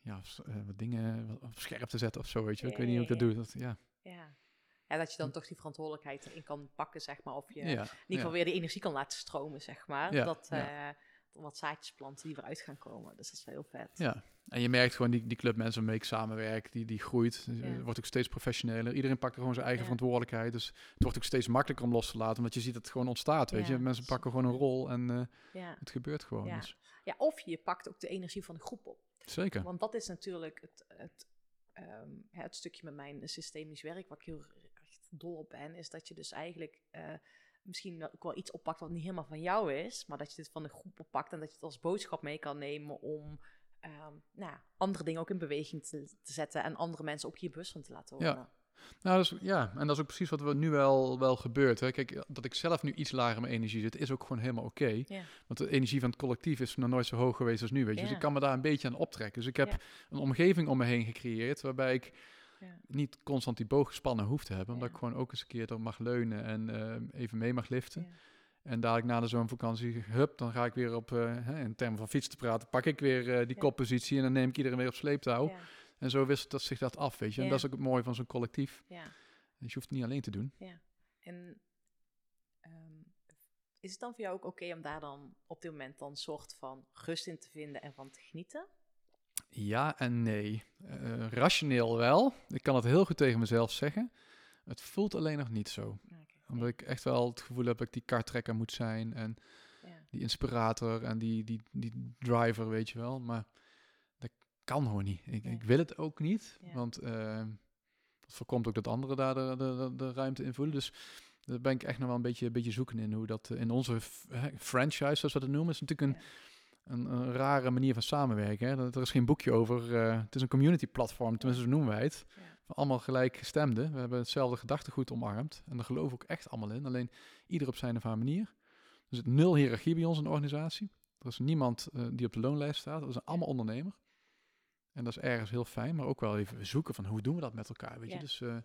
ja, s- eh, wat dingen wat scherp te zetten of zo, weet je. ik Ja, weet niet hoe ik ja, dat doe. Dat, ja. Ja. Ja, dat je dan toch die verantwoordelijkheid erin kan pakken, zeg maar. Of je Hm. In ieder geval weer die energie kan laten stromen, zeg maar. Ja, dat, eh, wat zaadjes planten die eruit gaan komen. Dus dat is wel heel vet. Ja, en je merkt gewoon die, die club mensen waarmee ik samenwerk, die, die groeit. Dus, Ja. eh, wordt ook steeds professioneler. Iedereen pakt er gewoon zijn eigen Ja. verantwoordelijkheid. Dus het wordt ook steeds makkelijker om los te laten, omdat je ziet dat het gewoon ontstaat, weet Ja, je. Mensen pakken gewoon een rol en eh, het gebeurt gewoon. Ja. Dus, ja, of je pakt ook de energie van de groep op. zeker. Want dat is natuurlijk het, het, ehm, het stukje met mijn systemisch werk, waar ik heel dol op ben, is dat je dus eigenlijk eh, misschien ook wel iets oppakt wat niet helemaal van jou is, maar dat je dit van de groep oppakt en dat je het als boodschap mee kan nemen om ehm, nou, ja, andere dingen ook in beweging te, te zetten en andere mensen ook hier bewust van te laten Ja. worden. Nou, dat is, ja, en dat is ook precies wat er nu wel, wel gebeurt. Hè. Kijk, dat ik zelf nu iets lager in mijn energie zit, is ook gewoon helemaal oké. Ja. Want de energie van het collectief is nog nooit zo hoog geweest als nu, weet je. Dus Ja. ik kan me daar een beetje aan optrekken. Dus ik heb Ja. een omgeving om me heen gecreëerd, waarbij ik Ja. niet constant die boog gespannen hoef te hebben. Omdat Ja. ik gewoon ook eens een keer er mag leunen en eh, even mee mag liften. Ja. En dadelijk na de zomervakantie, hup, dan ga ik weer op, eh, in termen van fietsen te praten, pak ik weer eh, die koppositie en dan neem ik iedereen weer op sleeptouw. En zo wisselt dat zich dat af, weet je. En dat is ook het mooie van zo'n collectief. ja. Dus je hoeft het niet alleen te doen. En ehm, is het dan voor jou ook oké om daar dan op dit moment dan een soort van rust in te vinden en van te genieten? Ja en nee. Eh, rationeel wel. Ik kan het heel goed tegen mezelf zeggen. Het voelt alleen nog niet zo. Omdat ik echt wel het gevoel heb dat ik die kartrekker moet zijn. En Ja. die inspirator en die, die, die driver, weet je wel. Maar dat kan gewoon niet. Ik, Nee. ik wil het ook niet. Ja. Want eh dat voorkomt ook dat anderen daar de, de, de, ruimte in voelen. Dus daar ben ik echt nog wel een beetje, een beetje zoeken in. Hoe dat eh, in onze franchise, zoals we dat noemen, is natuurlijk een, een, een rare manier van samenwerken. Hè. Er is geen boekje over. eh, het is een community platform, tenminste zo noemen wij het. Ja. Allemaal gelijkgestemden. We hebben hetzelfde gedachtegoed omarmd. En daar geloven we ook echt allemaal in. Alleen ieder op zijn of haar manier. Er zit nul hiërarchie bij ons in de organisatie. Er is niemand eh, die op de loonlijst staat. We zijn allemaal ondernemer. En dat is ergens heel fijn, maar ook wel even zoeken van hoe doen we dat met elkaar, weet je. Ja. Dus, eh,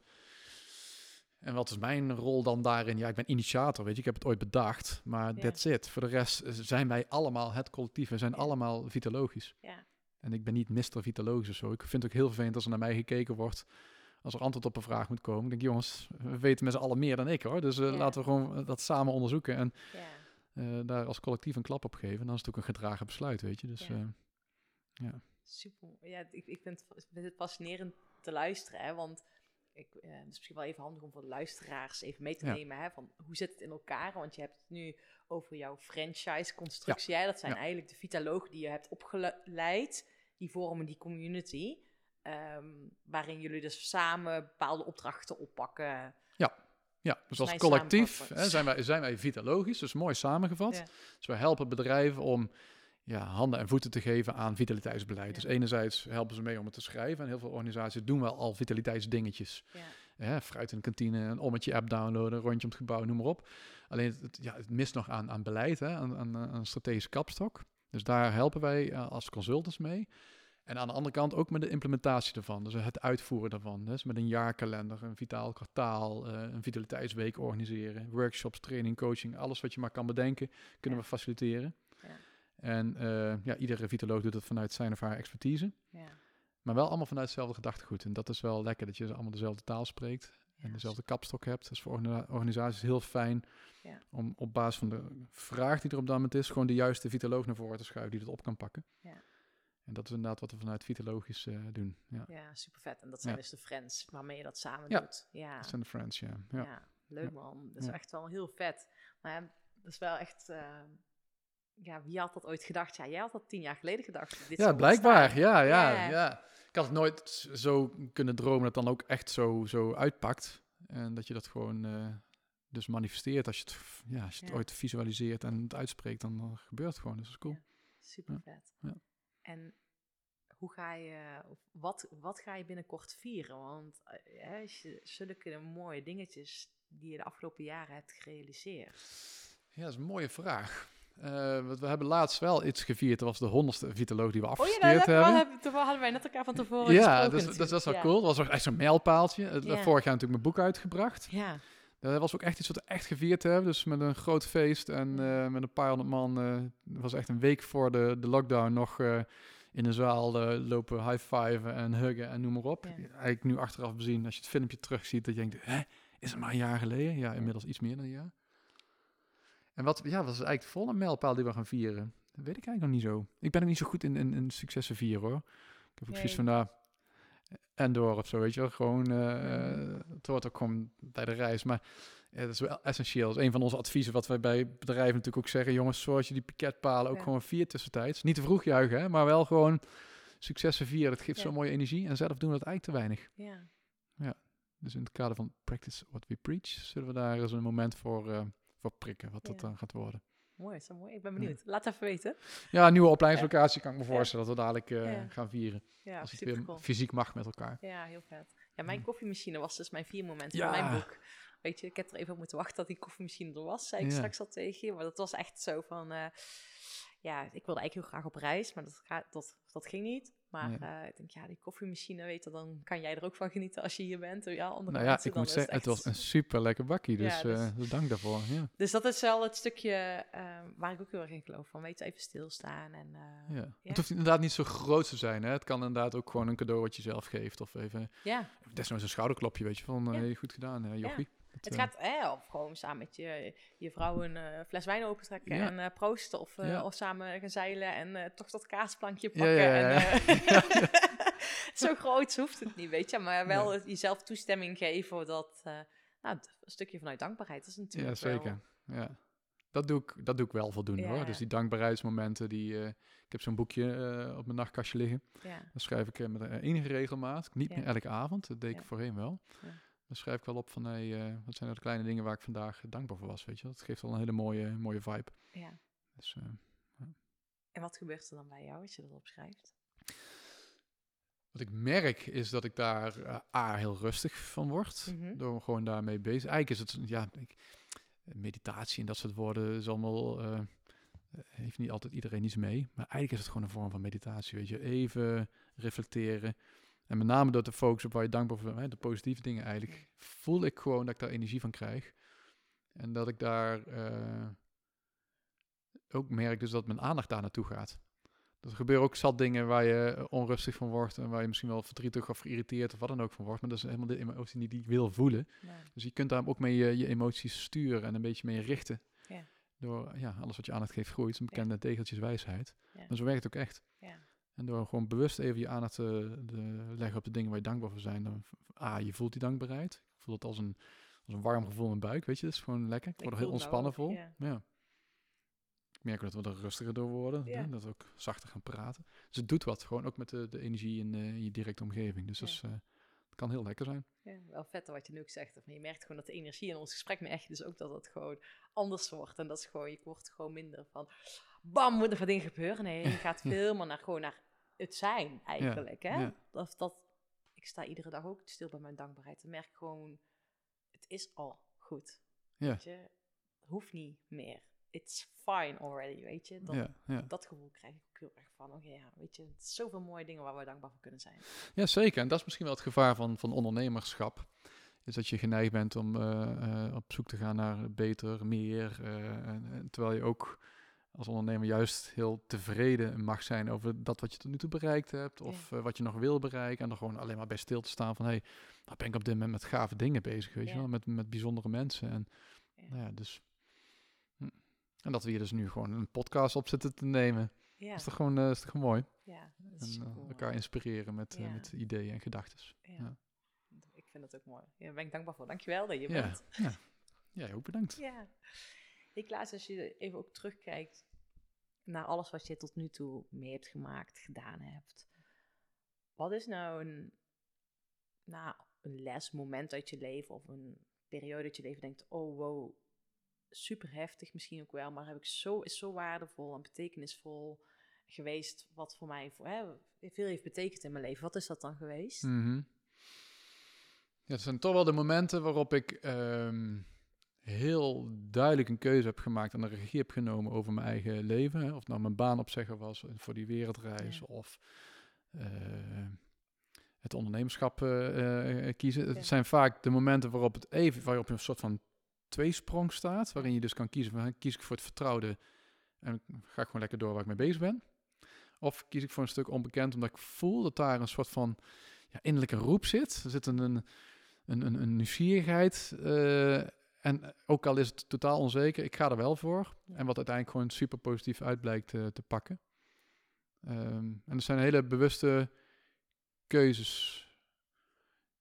en wat is mijn rol dan daarin? Ja, ik ben initiator, weet je. Ik heb het ooit bedacht, maar Ja. that's it. Voor de rest zijn wij allemaal het collectief. We zijn Ja. allemaal vitalogisch. Ja. En ik ben niet Mr. Vitalogisch of zo. Ik vind het ook heel vervelend als er naar mij gekeken wordt. Als er antwoord op een vraag moet komen. Ik denk, jongens, we weten met z'n allen meer dan ik hoor. Dus eh, Ja. laten we gewoon dat samen onderzoeken. En Ja. eh, daar als collectief een klap op geven. Dan is het ook een gedragen besluit, weet je. Dus Ja. eh, Super. Ja, ik, ik vind, het- ik vind het fascinerend te luisteren, hè, want ik, eh, het is misschien wel even handig om voor de luisteraars even mee te Ja. nemen, hè, van hoe zit het in elkaar? Want je hebt het nu over jouw franchise-constructie. Dat zijn Ja. eigenlijk de vitalogen die je hebt opgeleid, die vormen die community, ehm, waarin jullie dus samen bepaalde opdrachten oppakken. ja, dus als collectief hè, zijn, wij, zijn wij vitalogisch. Dus mooi samengevat. Ja. Dus wij helpen bedrijven om ja, handen en voeten te geven aan vitaliteitsbeleid. Ja. Dus enerzijds helpen ze mee om het te schrijven. En heel veel organisaties doen wel al vitaliteitsdingetjes. Ja. Fruit in de kantine, een ommetje app downloaden, een rondje om het gebouw, noem maar op. Alleen het, het- ja, het mist nog aan, aan beleid, hè, aan, aan, aan strategische kapstok. Dus daar helpen wij eh, als consultants mee. En aan de andere kant ook met de implementatie ervan. Dus het uitvoeren daarvan. Dus met een jaarkalender, een vitaal kwartaal, eh, een vitaliteitsweek organiseren. Workshops, training, coaching, alles wat je maar kan bedenken, kunnen we faciliteren. En eh, ja, iedere vitaloog doet het vanuit zijn of haar expertise. Ja. Maar wel allemaal vanuit hetzelfde gedachtegoed. En dat is wel lekker dat je allemaal dezelfde taal spreekt. En Ja, dezelfde kapstok hebt. Dat is voor orga- organisaties heel fijn Ja. om op basis van de vraag die er op dat moment is, gewoon de juiste vitaloog naar voren te schuiven die dat op kan pakken. Ja. En dat is inderdaad wat we vanuit vitalogisch eh, doen. Ja. Ja, super vet. En dat zijn dus de friends waarmee je dat samen doet. Ja. Dat zijn de friends, ja. ja. Leuk man. Dat is echt wel heel vet. Maar dat is wel echt... eh, ja, wie had dat ooit gedacht? Ja, jij had dat tien jaar geleden gedacht. Dit Ja, blijkbaar. Ja, ja, Ja. ja. Ik had het nooit zo kunnen dromen dat het dan ook echt zo, zo uitpakt. En dat je dat gewoon eh, dus manifesteert. Als je het, ja, als je het Ja. ooit visualiseert en het uitspreekt, dan gebeurt het gewoon. Dus dat is cool. Super vet. Ja. En hoe ga je, wat, wat ga je binnenkort vieren? Want eh, hè, zulke mooie dingetjes die je de afgelopen jaren hebt gerealiseerd. Ja, dat is een mooie vraag. Eh, we hebben laatst wel iets gevierd. Dat was de honderdste vitaloog die we Oh ja, afgestudeerd hebben. hebben, toen hadden wij net elkaar van tevoren Ja, gesproken dat, is wel Ja. cool. Dat was echt zo'n mijlpaaltje. Ja. Vorig jaar natuurlijk mijn boek uitgebracht. Ja, Dat was ook echt iets wat we echt gevierd hebben. Dus met een groot feest en eh, met een paar honderd man. eh, Het was echt een week voor de, de lockdown nog eh, in een zaal eh, lopen high-fiven en huggen en noem maar op. Ja. Eigenlijk nu achteraf bezien, als je het filmpje terugziet, dat je denkt, hè, is het maar een jaar geleden? Ja, inmiddels iets meer dan een jaar. En wat ja, was eigenlijk de volgende mijlpaal die we gaan vieren? dat weet ik eigenlijk nog niet zo. Ik ben ook niet zo goed in, in, in successen vieren, hoor. Ik heb ook zoiets van, nou, en door of zo, weet je wel. Gewoon, Mm. het hoort ook gewoon bij de reis. Maar ja, dat is wel essentieel. Dat is een van onze adviezen wat wij bij bedrijven natuurlijk ook zeggen. Jongens, zorg dat je die piketpalen ook Ja. gewoon viert tussentijds. Niet te vroeg juichen, hè, maar wel gewoon successen vieren. Dat geeft Ja. zo mooie energie. En zelf doen we dat eigenlijk te weinig. Ja. Dus in het kader van practice what we preach, zullen we daar eens een moment voor, eh, voor prikken, wat dat dan gaat worden. Mooi, zo mooi. Ik ben benieuwd. Laat even weten. Ja, een nieuwe opleidingslocatie kan ik me voorstellen dat we dadelijk eh, gaan vieren. Ja, als het weer cool. fysiek mag met elkaar. Ja, heel vet. Ja, mijn koffiemachine was dus mijn vier moment Ja. van mijn boek. Weet je, ik heb er even op moeten wachten dat die koffiemachine er was, zei ik straks al tegen je. Maar dat was echt zo van, eh, ja, ik wilde eigenlijk heel graag op reis, maar dat, dat, dat ging niet. Maar eh, ik denk, ja, die koffiemachine, weet je, dan kan jij er ook van genieten als je hier bent. Ja, andere Nou ja, mensen, ik moet zeggen, het was een super lekker bakkie. Ja, Dus, dus- eh, dus dank daarvoor. Ja. Dus dat is wel het stukje eh, waar ik ook heel erg in geloof. Van, weet je, even stilstaan en... eh, Ja. Het hoeft inderdaad niet zo groot te zijn. Hè? Het kan inderdaad ook gewoon een cadeau wat je zelf geeft. Of even, ja, desnoods een schouderklopje, weet je. Van, hey, goed gedaan, jochie. Het gaat, hè, of gewoon samen met je, je vrouw een eh, fles wijn opentrekken Ja. en eh, proosten. Of, eh, Ja. of samen gaan zeilen en toch dat kaasplankje Ja, pakken. ja, ja, En, ja. Zo groot hoeft het niet, weet je. Maar wel jezelf toestemming geven voor dat... nou, een stukje vanuit dankbaarheid. Dat is ja, natuurlijk wel- zeker. Ja. Dat doe, ik, dat doe ik wel voldoende Ja. hoor. Dus die dankbaarheidsmomenten, die, ik heb zo'n boekje op mijn nachtkastje liggen. Ja, Dan schrijf ik met enige regelmaat, niet Ja. meer elke avond, dat deed ik Ja. voorheen wel. Dan schrijf ik wel op van, hey, eh, wat zijn de kleine dingen waar ik vandaag dankbaar voor was, weet je. Dat geeft wel een hele mooie, mooie vibe. ja. Dus, eh, En wat gebeurt er dan bij jou als je dat opschrijft? wat ik merk is dat ik daar eh, A, heel rustig van word, Mhm. door gewoon daarmee bezig. Eigenlijk is het, ja, ik, meditatie en dat soort woorden is allemaal, eh, heeft niet altijd iedereen iets mee. Maar eigenlijk is het gewoon een vorm van meditatie, weet je. Even reflecteren. En met name door te focussen op waar je dankbaar voor bent, de positieve dingen eigenlijk, voel ik gewoon dat ik daar energie van krijg. En dat ik daar eh, ook merk dus dat mijn aandacht daar naartoe gaat. Dus er gebeuren ook zat dingen waar je eh, onrustig van wordt en waar je misschien wel verdrietig of geïrriteerd of wat dan ook van wordt. Maar dat is helemaal de emotie die ik wil voelen. Ja. Dus je kunt daar ook mee je, je emoties sturen en een beetje mee richten. Ja. Door, ja, alles wat je aandacht geeft groeit. Een bekende tegeltjeswijsheid. Ja. Maar zo werkt het ook echt. Ja. En door gewoon bewust even je aandacht te de, leggen op de dingen waar je dankbaar voor zijn. Dan, A, je voelt die dankbaarheid. Ik voel het als een, als een warm gevoel in mijn buik, weet je. Dat is gewoon lekker. Ik word er heel ontspannen vol. ja. Ja. Ik merk dat we er rustiger door worden. Ja. Dat we ook zachter gaan praten. Dus het doet wat. Gewoon ook met de, de energie in, eh, in je directe omgeving. Dus dat is, eh, het kan heel lekker zijn. Ja, wel vet wat je nu ook zegt. Je merkt gewoon dat de energie in ons gesprek merk je dus ook dat het gewoon anders wordt. En dat is gewoon, je wordt gewoon minder van bam, moet er wat dingen gebeuren. Nee, je gaat veel meer naar gewoon naar het zijn eigenlijk. hè? ja. Dat, dat, ik sta iedere dag ook stil bij mijn dankbaarheid. Dan merk ik gewoon, het is al goed. Ja. Weet je? Het hoeft niet meer. It's fine already, weet je. Dat, ja, dat gevoel krijg ik ook heel erg van. Oké, ja, weet je, het zoveel mooie dingen waar we dankbaar voor kunnen zijn. Ja, zeker. En dat is misschien wel het gevaar van, van ondernemerschap. Is dat je geneigd bent om eh, eh, op zoek te gaan naar beter, meer. eh, en, en terwijl je ook als ondernemer juist heel tevreden mag zijn over dat wat je tot nu toe bereikt hebt. Of eh, wat je nog wil bereiken. En er gewoon alleen maar bij stil te staan van... hé, hey, nou ben ik op dit moment met gave dingen bezig, weet je wel. Met, met bijzondere mensen. En, Ja. nou ja, dus... hm. En dat we hier dus nu gewoon een podcast op zitten te nemen. Ja, Is toch gewoon, eh, is toch mooi. ja dat En is eh, elkaar inspireren met, met ideeën en gedachten. Ja. Ik vind het ook mooi. Ja, daar ben ik dankbaar voor. Dankjewel dat je bent. Ja. ja, ook bedankt. Ja. Ik Klaas, als je even ook terugkijkt naar alles wat je tot nu toe mee hebt gemaakt, gedaan hebt. Wat is nou een, nou, een les, moment uit je leven of een periode uit je leven denkt, oh wow, super heftig misschien ook wel, maar heb ik zo, is zo waardevol en betekenisvol geweest, wat voor mij hè, veel heeft betekend in mijn leven. Wat is dat dan geweest? Mhm. Ja, het zijn toch wel de momenten waarop ik ehm, heel duidelijk een keuze heb gemaakt en de regie heb genomen over mijn eigen leven. Hè. Of nou mijn baan opzeggen was voor die wereldreis Ja. of eh, het ondernemerschap eh, eh, kiezen. Ja. Het zijn vaak de momenten waarop het even, waarop je een soort van tweesprong staat, waarin je dus kan kiezen van kies ik voor het vertrouwde en ga ik gewoon lekker door waar ik mee bezig ben. Of kies ik voor een stuk onbekend, omdat ik voel dat daar een soort van ja, innerlijke roep zit. Er zit een, een, een, een, een nieuwsgierigheid. En eh, ook al is het totaal onzeker, ik ga er wel voor. En wat uiteindelijk gewoon super positief uit blijkt eh, te pakken. Ehm, en er zijn hele bewuste keuzes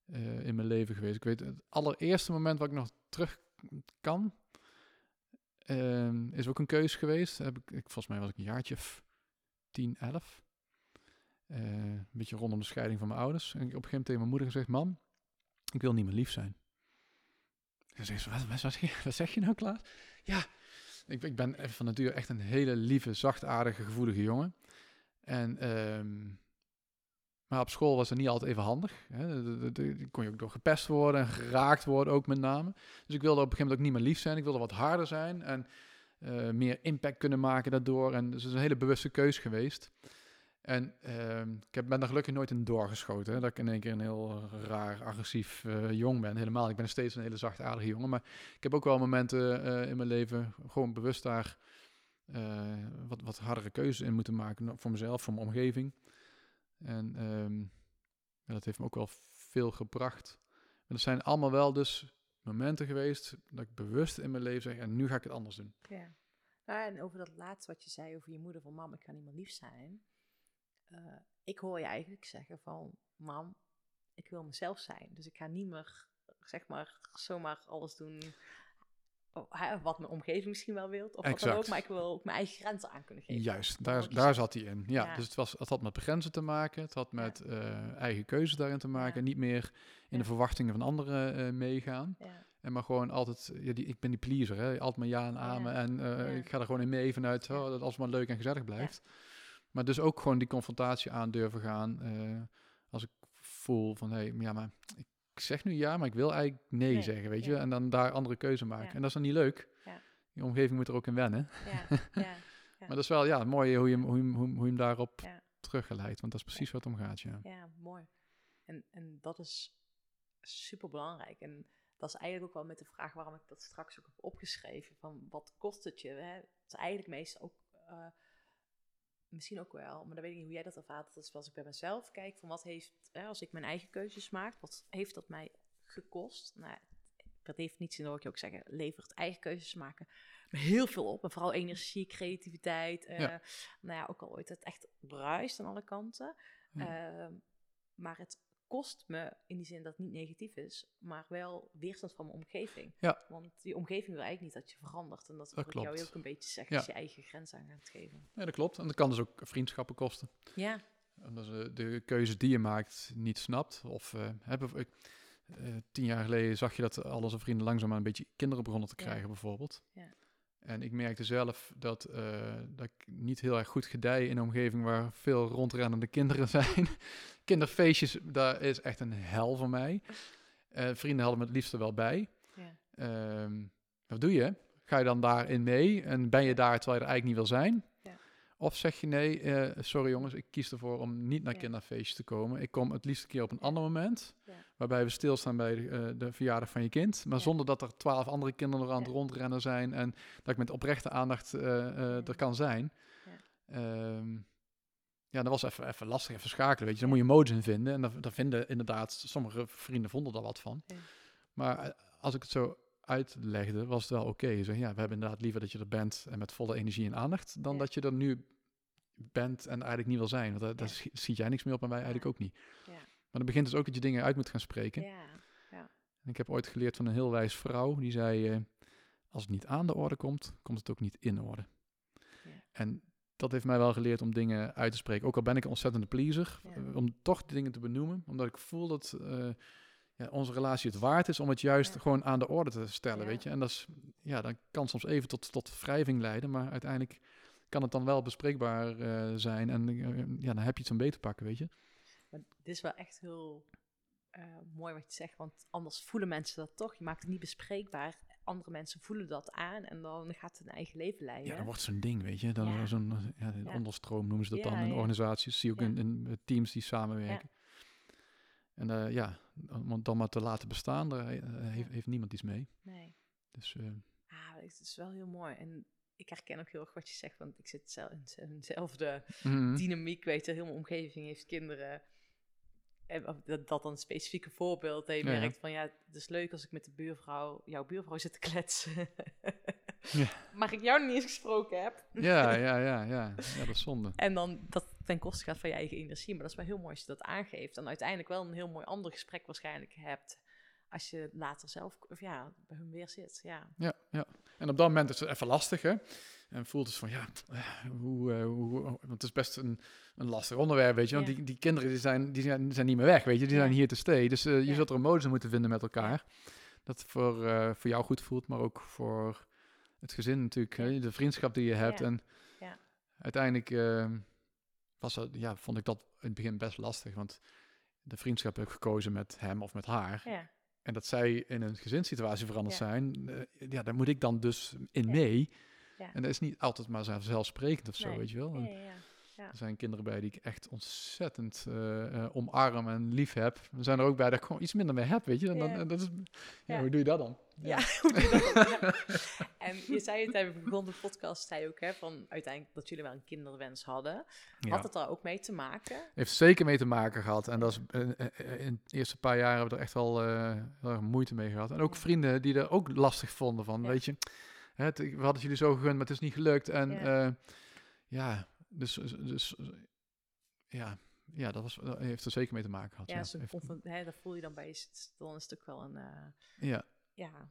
eh, in mijn leven geweest. Ik weet, het allereerste moment wat ik nog terug kan, ehm, is ook een keuze geweest. Heb ik, ik, volgens mij was ik een jaartje of 10, 11. Eh, een beetje rondom de scheiding van mijn ouders. En ik heb op een gegeven moment tegen mijn moeder gezegd, mam, ik wil niet meer lief zijn. En ze zegt, wat, wat, wat, wat zeg je nou, Klaas? Ja, ik, ik ben van nature echt een hele lieve, zachtaardige, gevoelige jongen. En, ehm, maar op school was het niet altijd even handig. Hè. De- kon je ook door gepest worden en geraakt worden ook met name. Dus ik wilde op een gegeven moment ook niet meer lief zijn. Ik wilde wat harder zijn en eh, meer impact kunnen maken daardoor. En dus het is een hele bewuste keus geweest. En ehm, ik heb, ben er gelukkig nooit in doorgeschoten. Hè, dat ik in één keer een heel raar, agressief eh, jong ben. Helemaal. Ik ben steeds een hele zachtaardige jongen. Maar ik heb ook wel momenten eh, in mijn leven gewoon bewust daar eh, wat, wat hardere keuzes in moeten maken. Voor mezelf, voor mijn omgeving. En ehm, dat heeft me ook wel veel gebracht. En dat zijn allemaal wel dus momenten geweest dat ik bewust in mijn leven zeg, en nu ga ik het anders doen. Ja. Nou, en over dat laatste wat je zei over je moeder van mam, ik ga niet meer lief zijn. Eh, ik hoor je eigenlijk zeggen van mam, ik wil mezelf zijn. Dus ik ga niet meer, zeg maar, zomaar alles doen oh, hè, wat mijn omgeving misschien wel wilt. Of wat dan ook, maar ik wil ook mijn eigen grenzen aan kunnen geven. Juist, daar, daar zat hij in. Ja, Ja. dus het, was, het had met begrenzen te maken. Het had met eh, eigen keuzes daarin te maken. Ja. Niet meer in de verwachtingen van anderen eh, meegaan. Ja, En maar gewoon altijd, ja, die, ik ben die pleaser, hè. altijd maar ja en amen. En ik ga er gewoon in mee vanuit oh, dat alles maar leuk en gezellig blijft. Maar dus ook gewoon die confrontatie aan durven gaan. eh, als ik voel van, hé, hey, ja, maar ik zeg nu ja, maar ik wil eigenlijk nee, Nee, zeggen, weet ja. je. En dan daar andere keuze maken. En dat is dan niet leuk. Ja. Je omgeving moet er ook in wennen. ja, ja, Maar dat is wel, ja, mooi hoe je hem, hoe je hoe hoe je hem daarop teruggeleidt. Want dat is precies wat het om gaat, ja. ja, mooi. En, en dat is super belangrijk. En dat is eigenlijk ook wel met de vraag waarom ik dat straks ook heb opgeschreven. Van wat kost het je? Hè? Het is eigenlijk meestal ook, eh, misschien ook wel, maar dan weet ik niet hoe jij dat ervaart. Dat is als ik bij mezelf kijk van wat heeft, hè, als ik mijn eigen keuzes maak, wat heeft dat mij gekost? Nou, per definitie dan hoor ik je ook zeggen, levert eigen keuzes maken heel veel op. En vooral energie, creativiteit. eh, Ja. Nou ja, ook al ooit het echt bruist aan alle kanten. Ehm, maar het kost me in die zin dat het niet negatief is, maar wel weerstand van mijn omgeving. Ja. Want die omgeving wil eigenlijk niet dat je verandert. En dat, Dat wil ik jou ook een beetje zeggen, Ja. als je eigen grenzen aan gaat geven. Ja, dat klopt. En dat kan dus ook vriendschappen kosten. Ja, Omdat ze de keuzes die je maakt niet snapt. Of eh, hebben eh, tien jaar geleden zag je dat al onze vrienden langzaamaan een beetje kinderen begonnen te Ja. krijgen, bijvoorbeeld. Ja. En ik merkte zelf dat, eh, dat ik niet heel erg goed gedij in een omgeving waar veel rondrennende kinderen zijn. Kinderfeestjes, daar is echt een hel voor mij. Eh, vrienden hadden me het liefst er wel bij. ja, Ehm, wat doe je? Ga je dan daarin mee en ben je daar terwijl je er eigenlijk niet wil zijn? Of zeg je nee, eh, sorry jongens, ik kies ervoor om niet naar Ja. kinderfeestjes te komen. Ik kom het liefst een keer op een ander moment, Ja. waarbij we stilstaan bij de, eh, de verjaardag van je kind. Maar Ja. zonder dat er twaalf andere kinderen er aan het rondrennen zijn en dat ik met oprechte aandacht eh, er kan zijn. Ja. Ehm, ja, dat was even, even lastig, even schakelen, weet je. Dan moet je modes in vinden. En daar daar vinden inderdaad, sommige vrienden vonden er wat van. Ja. Maar als ik het zo uitlegde, was het wel oké. Zegt, ja, we hebben inderdaad liever dat je er bent en met volle energie en aandacht, dan Ja. dat je er nu bent en eigenlijk niet wil zijn. Want daar, Ja. jij niks meer op en wij eigenlijk ook niet. Ja. Maar dan begint dus ook dat je dingen uit moet gaan spreken. En ik heb ooit geleerd van een heel wijs vrouw, die zei, eh, als het niet aan de orde komt, komt het ook niet in orde. En dat heeft mij wel geleerd om dingen uit te spreken. Ook al ben ik een ontzettende pleaser, eh, om toch dingen te benoemen. Omdat ik voel dat eh, ja, onze relatie het waard is om het juist Ja. gewoon aan de orde te stellen, Ja. weet je. En dat is, ja, dat kan soms even tot, tot wrijving leiden, maar uiteindelijk kan het dan wel bespreekbaar eh, zijn. En eh, ja, dan heb je iets om beter te pakken, weet je. Maar dit is wel echt heel eh, mooi wat je zegt, want anders voelen mensen dat toch. Je maakt het niet bespreekbaar. Andere mensen voelen dat aan en dan gaat het een eigen leven leiden. Ja, dan wordt zo'n ding, weet je. Dan Ja. zo'n ja, onderstroom noemen ze dat dan in organisaties. Zie je ook in, in teams die samenwerken. En eh, ja, om het dan maar te laten bestaan, daar eh, heeft, heeft niemand iets mee. Nee. Dus eh, Ah, het is wel heel mooi. En ik herken ook heel erg wat je zegt, want ik zit zelf in dezelfde mhm. dynamiek. Weet je, heel mijn omgeving heeft kinderen. en dat, dat dan een specifieke voorbeeld. Dat je ja. merkt van ja, het is leuk als ik met de buurvrouw, jouw buurvrouw zit te kletsen. Ja. Maar ik jou nog niet eens gesproken heb. Ja, ja, ja, ja. Ja, dat is zonde. En dan dat ten koste gaat van je eigen energie. Maar dat is wel heel mooi als je dat aangeeft. En uiteindelijk wel een heel mooi ander gesprek waarschijnlijk hebt. Als je later zelf, of ja, bij hun weer zit. Ja, Ja, ja. En op dat moment is het even lastig, hè? En voelt het van, ja, eh, hoe, eh, hoe, want het is best een, een lastig onderwerp, weet je. Want Ja. die, die kinderen die zijn, die zijn, zijn niet meer weg, weet je. Die Ja. zijn hier te stay. Dus eh, je Ja. zult er een modus in moeten vinden met elkaar. Dat voor, eh, voor jou goed voelt, maar ook voor het gezin natuurlijk. Hè? De vriendschap die je hebt. Ja. En Ja. uiteindelijk eh, was dat, ja, vond ik dat in het begin best lastig. Want de vriendschap heb ik gekozen met hem of met haar. ja, En dat zij in een gezinssituatie veranderd Ja. zijn, eh, ja, daar moet ik dan dus in mee. Ja. En dat is niet altijd maar zelfsprekend of zo, Nee. weet je wel. En ja. Er zijn kinderen bij die ik echt ontzettend eh, eh, omarm en lief heb. Er zijn er ook bij dat ik gewoon iets minder mee heb, weet je. En dan, en dat is, ja, hoe doe je dat dan? Ja, hoe doe je dat dan? En je zei het, we begonnen de podcast, zei ook, hè, van uiteindelijk dat jullie wel een kinderwens hadden. Had het daar ook mee te maken? Heeft zeker mee te maken gehad. En dat is, eh, in de eerste paar jaar hebben we er echt wel heel erg moeite mee gehad. En ook vrienden die er ook lastig vonden van, weet je. Het, we hadden het jullie zo gegund, maar het is niet gelukt. En ja dus, dus ja, ja, dat was, dat heeft er zeker mee te maken gehad. Ja, hè, dat voel je dan bij je, dan is het ook wel een, eh, ja, ja,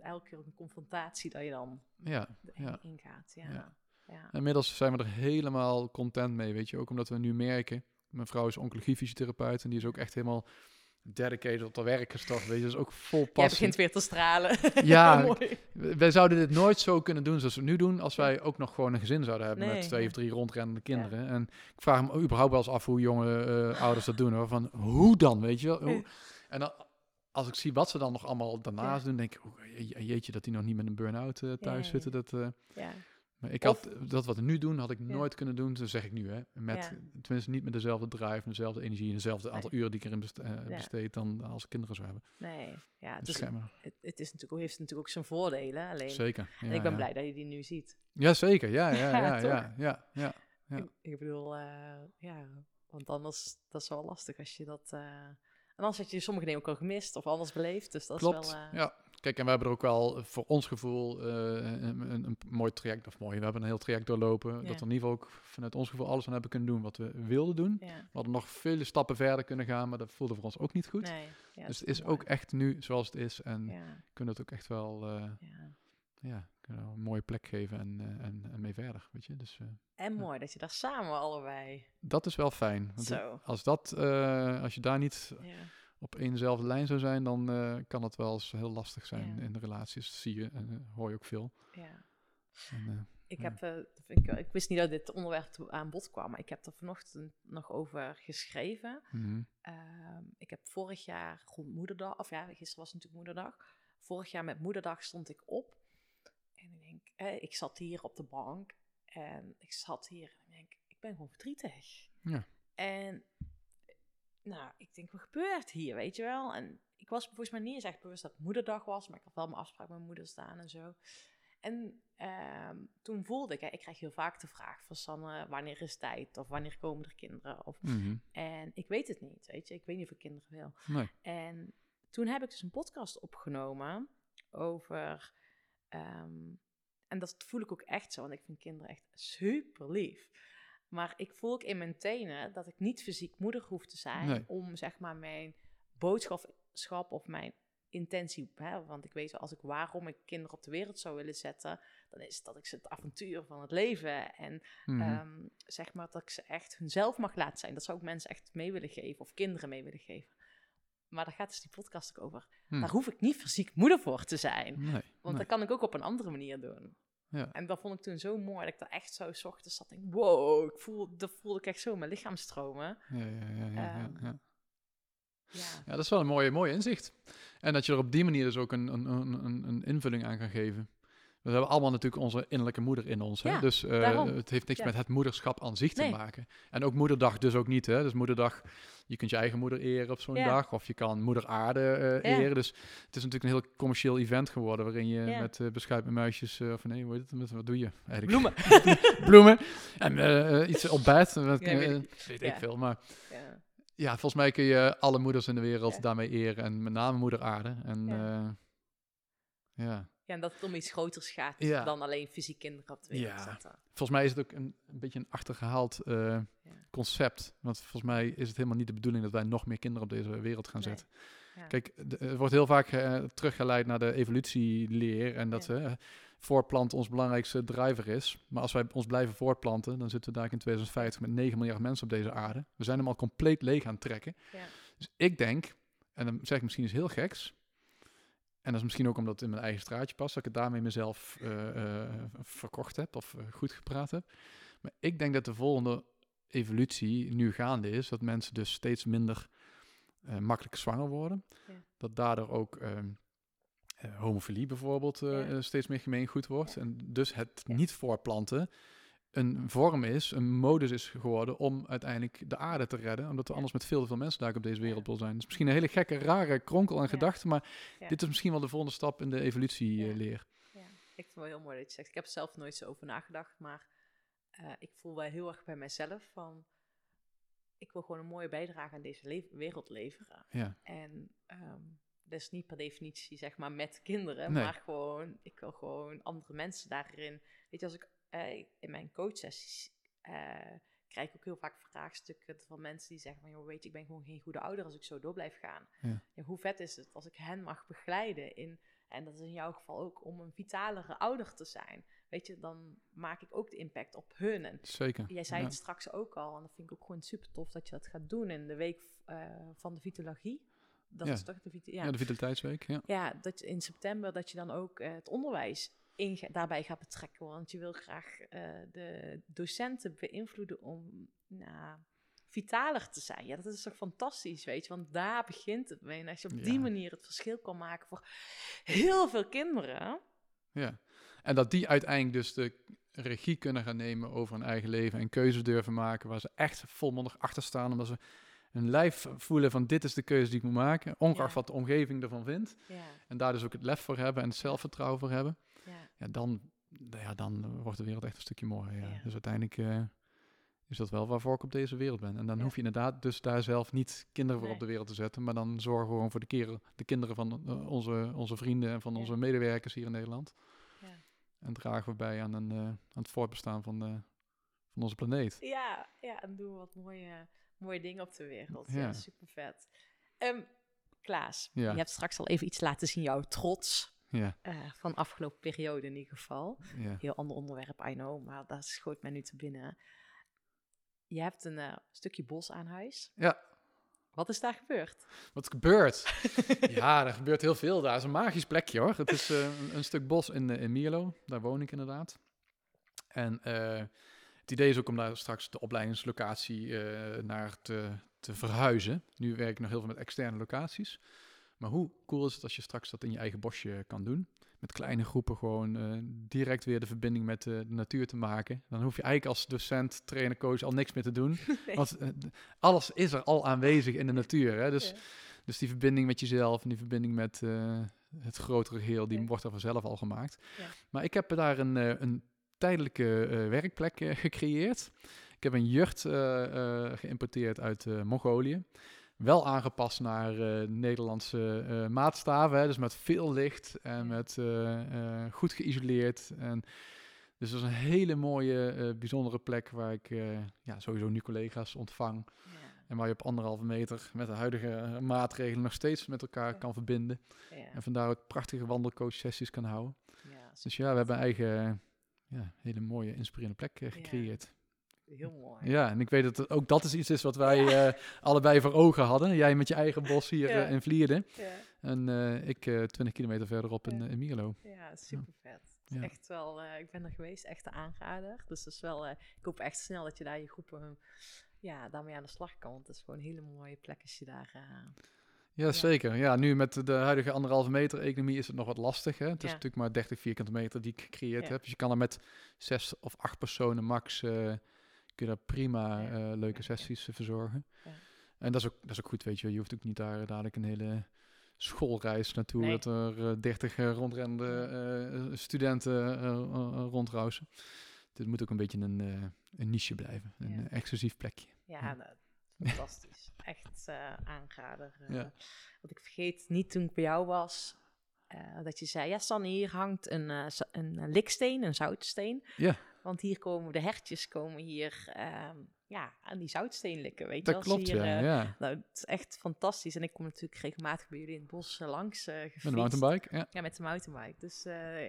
elke keer een confrontatie dat je dan ja, ja. ingaat. Ja. Ja. Ja. Inmiddels zijn we er helemaal content mee, weet je. Ook omdat we nu merken, mijn vrouw is oncologiefysiotherapeut en die is ook echt helemaal dedicated op haar werk gestort, weet je. Dus ook vol Jij passie. begint weer te stralen. Ja, mooi. W- Wij zouden dit nooit zo kunnen doen zoals we nu doen, als wij ook nog gewoon een gezin zouden hebben Nee, met twee of drie rondrennende kinderen. En ik vraag me überhaupt wel eens af hoe jonge eh, ouders dat doen, hoor. Van hoe dan, weet je wel? Hoe-. En dan, als ik zie wat ze dan nog allemaal daarnaast Ja. doen, denk ik, oh, je- jeetje, dat die nog niet met een burn-out eh, thuis Ja, zitten. Dat, eh, Ja. Maar ik Of- had dat wat we nu doen, had ik Ja. nooit kunnen doen. Dat zeg ik nu, hè. Met, Ja. Tenminste, niet met dezelfde drive, dezelfde energie en dezelfde Nee. aantal uren die ik erin eh, Ja. besteed dan als kinderen zou hebben. Nee, ja, het, Dus het, het is natuurlijk, heeft natuurlijk ook zijn voordelen. Alleen, Zeker. en ik ben blij dat je die nu ziet. Ja, zeker. Ja, ja, Ja, ja, ja, ja, ja. Ja. Ik, ik bedoel, eh, ja, want anders dat is wel lastig als je dat. eh, en anders had je sommige dingen ook al gemist of anders beleefd. Dus dat Klopt. is wel. eh, Ja. Kijk, en we hebben er ook wel voor ons gevoel eh, een, een, een mooi traject, of mooi, we hebben een heel traject doorlopen, Ja. dat we in ieder geval ook vanuit ons gevoel alles aan hebben kunnen doen wat we wilden doen. ja. We hadden nog vele stappen verder kunnen gaan, maar dat voelde voor ons ook niet goed. Nee, ja, dus het is mooi. ook echt nu zoals het is en kunnen het ook echt wel, eh, ja. ja, kunnen we een mooie plek geven en, eh, en, en mee verder, weet je. Dus En mooi dat je daar samen allebei. dat is wel fijn. Want Zo. als dat, als je daar niet Ja, op éénzelfde lijn zou zijn, dan eh, kan het wel eens heel lastig zijn Ja. in de relaties. Dat zie je en eh, hoor je ook veel. ja. En, eh, Ik, heb, ik, ik wist niet dat dit onderwerp aan bod kwam, maar ik heb er vanochtend nog over geschreven. mhm. Ehm, ik heb vorig jaar rond moederdag, of ja, gisteren was natuurlijk moederdag. Vorig jaar met moederdag stond ik op. En ik denk, eh, ik zat hier op de bank. En ik zat hier en ik denk, ik ben gewoon verdrietig. Ja. En nou, ik denk, wat gebeurt hier, weet je wel? En ik was volgens mij niet eens echt bewust dat het moederdag was, maar ik had wel mijn afspraak met mijn moeder staan en zo. En ehm, toen voelde ik, hè, ik krijg heel vaak de vraag van Sanne, wanneer is tijd? Of wanneer komen er kinderen? Of Mhm. en ik weet het niet, weet je. Ik weet niet of ik kinderen wil. Nee. En toen heb ik dus een podcast opgenomen over... ehm, en dat voel ik ook echt zo, want ik vind kinderen echt super lief. Maar ik voel ook in mijn tenen dat ik niet fysiek moeder hoef te zijn... Nee. om zeg maar mijn boodschap of mijn intentie... Hè, want ik weet wel, als ik waarom ik kinderen op de wereld zou willen zetten... dan is het dat ik ze het avontuur van het leven en Mhm. Ehm, zeg maar dat ik ze echt hunzelf mag laten zijn. Dat zou ik mensen echt mee willen geven of kinderen mee willen geven. Maar daar gaat dus die podcast ook over. Hm. Daar hoef ik niet fysiek moeder voor te zijn. nee. Want nee. dat kan ik ook op een andere manier doen. Ja. En dat vond ik toen zo mooi dat ik daar echt zo 's ochtends zat. en Denk, wow, ik voel, dat voelde ik echt zo in mijn lichaam stromen. Ja, ja, ja, Ehm, ja. Ja, Ja, dat is wel een mooie, mooie inzicht. En dat je er op die manier dus ook een, een, een- een invulling aan kan geven. We hebben allemaal natuurlijk onze innerlijke moeder in ons. Hè? Ja, dus eh, het heeft niks Ja. met het moederschap aan zich te maken. En ook moederdag dus ook niet. Hè? Dus moederdag, je kunt je eigen moeder eren op zo'n Ja. dag. Of je kan moeder aarde eh, eren. Dus het is natuurlijk een heel commercieel event geworden. Waarin je met uh, beschuit met muisjes, eh, of nee, hoe heet het? Met, wat doe je eigenlijk? bloemen. Bloemen. En eh, eh, iets op bed. Weet eh, ik. weet ik veel. Maar ja. Ja, volgens mij kun je alle moeders in de wereld daarmee eren. En met name moeder aarde. En Ja. Ja, en dat het om iets groters gaat Ja. dan alleen fysiek kinderen op de wereld Ja. zetten. volgens mij is het ook een, een beetje een achtergehaald eh, concept. Want volgens mij is het helemaal niet de bedoeling dat wij nog meer kinderen op deze wereld gaan zetten. Ja. Kijk, er wordt heel vaak eh, teruggeleid naar de evolutieleer en dat Ja. eh, voortplanten ons belangrijkste driver is. Maar als wij ons blijven voortplanten, dan zitten we daar in 2050 met 9 miljard mensen op deze aarde. We zijn hem al compleet leeg aan het trekken. Ja. Dus ik denk, en dan zeg ik misschien iets heel geks, en dat is misschien ook omdat het in mijn eigen straatje past, dat ik het daarmee mezelf eh, eh, verkocht heb of eh, goed gepraat heb. Maar ik denk dat de volgende evolutie nu gaande is, dat mensen dus steeds minder makkelijk zwanger worden. Ja. Dat daardoor ook homofilie bijvoorbeeld Ja. steeds meer gemeengoed wordt. Ja. En dus het niet voortplanten een vorm is, een modus is geworden om uiteindelijk de aarde te redden. Omdat we anders met veel te veel mensen daar op deze wereld wil zijn. Het is misschien een hele gekke, rare kronkel aan Ja. gedachten, maar Ja. dit is misschien wel de volgende stap in de evolutieleer. Ja, ik vind het wel heel mooi dat je zegt. Ik heb er zelf nooit zo over nagedacht, maar eh, ik voel wel heel erg bij mezelf van... Ik wil gewoon een mooie bijdrage aan deze le- wereld leveren. Ja. En ehm dat is niet per definitie, zeg maar, met kinderen, Nee. maar gewoon... Ik wil gewoon andere mensen daarin... Weet je, als ik eh, in mijn coachsessies... eh, krijg ik ook heel vaak vraagstukken van mensen die zeggen van... joh, weet je, ik ben gewoon geen goede ouder als ik zo door blijf gaan. Ja. Ja, hoe vet is het als ik hen mag begeleiden in... En dat is in jouw geval ook om een vitalere ouder te zijn. Weet je, dan maak ik ook de impact op hun. En Zeker. jij zei ja. het straks ook al, en dat vind ik ook gewoon super tof dat je dat gaat doen in de week eh, van de vitologie. Dat Ja. is toch de vita- Ja. de Vitaliteitsweek. Ja. ja, dat je in september dat je dan ook het onderwijs in, daarbij gaat betrekken. Want je wil graag eh, de docenten beïnvloeden om nou, vitaler te zijn. Ja, dat is toch fantastisch, weet je. Want daar begint het mee. En als je op die Ja. manier het verschil kan maken voor heel veel kinderen. Ja. En dat die uiteindelijk dus de regie kunnen gaan nemen over hun eigen leven en keuzes durven maken waar ze echt volmondig achter staan, omdat ze hun lijf voelen van dit is de keuze die ik moet maken, ongeacht Ja. wat de omgeving ervan vindt. Ja, En daar dus ook het lef voor hebben en het zelfvertrouwen voor hebben. Ja, Ja, dan, ja, dan wordt de wereld echt een stukje mooier. Dus uiteindelijk eh, is dat wel waarvoor ik op deze wereld ben. En dan hoef je inderdaad dus daar zelf niet kinderen voor op de wereld te zetten, maar dan zorgen we gewoon voor de, keren, de kinderen van eh, onze, onze vrienden en van onze medewerkers hier in Nederland. En dragen we bij aan, een, eh, aan het voortbestaan van, de, van onze planeet. Ja, ja, en doen we wat mooie, mooie dingen op de wereld. Ja, Ja. super vet. Ehm, Klaas, Ja. je hebt straks al even iets laten zien, jouw trots Ja, eh, van de afgelopen periode in ieder geval. ja. Heel ander onderwerp, I know, maar dat schoot mij nu te binnen. Je hebt een eh, stukje bos aan huis. ja. Wat is daar gebeurd? Wat gebeurt? ja, er gebeurt heel veel daar. Het is een magisch plekje hoor. Het is eh, een, een stuk bos in, in Mierlo. Daar woon ik inderdaad. En het idee is ook om daar straks de opleidingslocatie naar te, te verhuizen. Nu werk ik nog heel veel met externe locaties. Maar hoe cool is het als je straks dat in je eigen bosje kan doen? Met kleine groepen gewoon eh, direct weer de verbinding met de natuur te maken. Dan hoef je eigenlijk als docent, trainer, coach al niks meer te doen. Nee. Want eh, alles is er al aanwezig in de natuur. Hè? Dus Ja. dus die verbinding met jezelf en die verbinding met eh, het grotere geheel, die Ja. wordt er vanzelf al gemaakt. Ja. Maar ik heb daar een, een tijdelijke werkplek gecreëerd. Ik heb een jurt geïmporteerd uit Mongolië. Wel aangepast naar eh, Nederlandse eh, maatstaven. Hè? Dus met veel licht en met eh, goed geïsoleerd. En dus dat is een hele mooie, bijzondere plek waar ik ja, sowieso nu collega's ontvang. Ja, En waar je op anderhalve meter met de huidige maatregelen nog steeds met elkaar Ja. kan verbinden. En vandaar ook prachtige wandelcoach sessies kan houden. ja, Dus ja, we hebben een eigen, ja, hele mooie, inspirerende plek gecreëerd. Heel mooi. Ja. en ik weet dat het- ook dat is iets is wat wij eh, allebei voor ogen hadden. Jij met je eigen bos hier Ja. eh, in Vlierden. Ja, En eh, ik eh 20 kilometer verderop in, Ja. in Mierlo. ja super vet. Ja. Echt wel, ik ben er geweest, echt een aanrader. Dus dat is wel, ik hoop echt snel dat je daar je groepen, ja, daarmee aan de slag kan. Want het is gewoon een hele mooie plek als je daar... eh, Ja, zeker. Ja, nu met de huidige anderhalve meter economie is het nog wat lastig. Hè? Het is Ja. natuurlijk maar 30 vierkante meter die ik gecreëerd Ja. heb. Dus je kan er met zes of acht personen max, kun je daar prima Ja. eh, leuke sessies eh, verzorgen. Ja. En dat is, ook, dat is ook goed, weet je. Je hoeft ook niet daar dadelijk een hele schoolreis naartoe. Nee. Dat er eh, 30 eh, rondrende studenten rondrousen. Dit moet ook een beetje een, een niche blijven. Een Ja. exclusief plekje. ja, dat- fantastisch. Echt eh, aanrader. Ja. Want ik vergeet niet toen ik bij jou was, dat je zei, ja Sanne, hier hangt een, een, liksteen, een zoutsteen. Ja. Want hier komen de hertjes komen hier ehm, ja, aan die zoutsteen likken, weet je Dat klopt, Als hier, ja. eh, ja. Nou, het is echt fantastisch. En ik kom natuurlijk regelmatig bij jullie in het bos eh, langs gefietst. Met een mountainbike, ja. Ja, met de mountainbike. Dus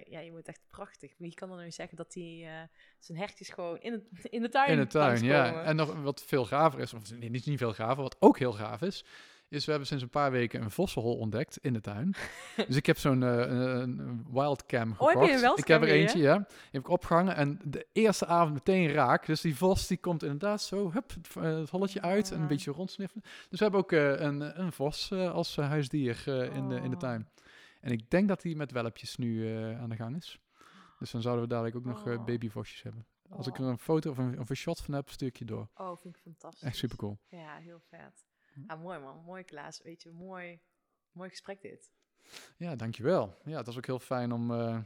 ja, je moet echt prachtig. Wie kan er nou zeggen dat hij eh, zijn hertjes gewoon in, het, in de tuin In de tuin, ja. En nog wat veel gaver is, of niet, niet veel gaver, wat ook heel gaaf is, is we hebben sinds een paar weken een vossenhol ontdekt in de tuin. dus ik heb zo'n een wildcam Oh, gekocht. heb je ik heb er eentje, ja. Die heb ik opgehangen en de eerste avond meteen raak. Dus die vos die komt inderdaad zo, hup, het, eh, het holletje uit en een beetje rondsniffelen. Dus we hebben ook eh, een, een vos als huisdier in, de, in de Oh. tuin. En ik denk dat die met welpjes nu aan de gang is. Dus dan zouden we dadelijk ook nog Oh. babyvosjes hebben. Als ik Oh. er een foto of een, of een shot van heb, stuur ik je door. Oh, vind ik fantastisch. Echt super cool. Ja, heel vet. Hm. Ah, mooi man. Mooi Klaas. Weet je, mooi, mooi gesprek dit. Ja, dankjewel. Ja, het was ook heel fijn om, eh,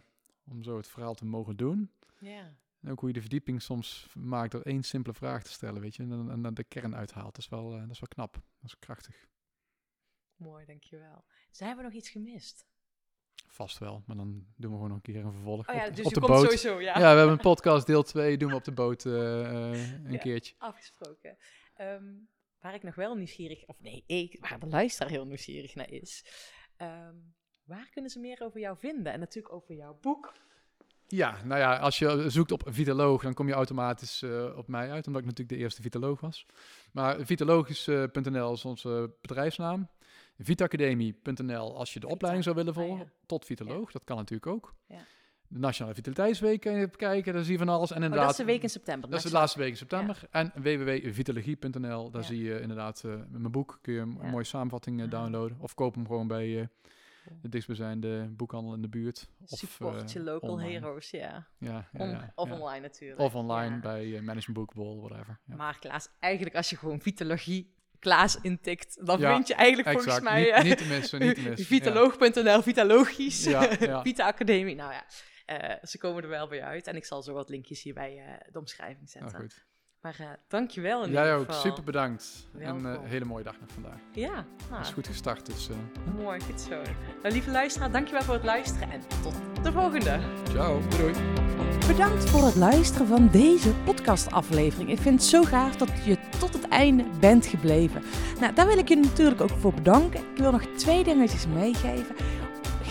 om zo het verhaal te mogen doen. Ja. En ook hoe je de verdieping soms maakt door één simpele vraag te stellen, weet je. En dan, en de kern uithaalt. Dat is, wel, eh, dat is wel knap. Dat is krachtig. Mooi, dankjewel. Zijn we nog iets gemist? Vast wel. Maar dan doen we gewoon nog een keer een vervolg. Oh ja, op, dus op je de komt boot. sowieso, ja. Ja, we hebben een podcast deel 2. Doen we op de boot eh, een Ja. keertje. Afgesproken. Ehm, waar ik nog wel nieuwsgierig, of nee, ik, waar de luisteraar heel nieuwsgierig naar is. ehm, waar kunnen ze meer over jou vinden? En natuurlijk over jouw boek. Ja, nou ja, als je zoekt op vitaloog, dan kom je automatisch eh, op mij uit, omdat ik natuurlijk de eerste vitaloog was. Maar vitalogisch.nl is onze bedrijfsnaam. Vitacademie.nl als je de Vita, opleiding zou willen ah, volgen, ja. tot vitaloog, dat kan natuurlijk ook. Ja. De Nationale Vitaliteitsweek kan je bekijken, daar zie je van alles. En Oh, inderdaad, dat is de week in september. dat is de laatste week in september. En www.vitalogie.nl, daar Ja. zie je inderdaad eh, mijn boek, kun je een Ja. mooie samenvatting eh, Ah. downloaden. Of koop hem gewoon bij eh, Cool. de dichtstbijzijnde boekhandel in de buurt. Of, Support je eh, local online. heroes, ja. Ja, ja, On- ja, of online natuurlijk. Of online bij uh, Management Book Ball, whatever. Ja. Maar Klaas, eigenlijk als je gewoon vitalogie Klaas intikt, dan Ja, vind je eigenlijk volgens mij... niet, eh, niet te missen, niet te missen. Vitaloog.nl, vitalogisch, Ja, ja. Vita Academie. Nou ja, eh, ze komen er wel bij uit. En ik zal zo wat linkjes hier bij eh, de omschrijving Ja, zetten. Oh, goed. maar eh dankjewel in Jij ook, geval. super bedankt. En een hele mooie dag nog vandaag. Ja, nou, Het is goed gestart, dus eh, mooi, goed zo. Nou, lieve luisteraar, dankjewel voor het luisteren en tot de volgende. ciao, doei. doei. Bedankt voor het luisteren van deze podcastaflevering. Ik vind het zo gaaf dat je tot het einde bent gebleven. Nou, daar wil ik je natuurlijk ook voor bedanken. Ik wil nog twee dingetjes meegeven.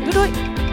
Doei doei!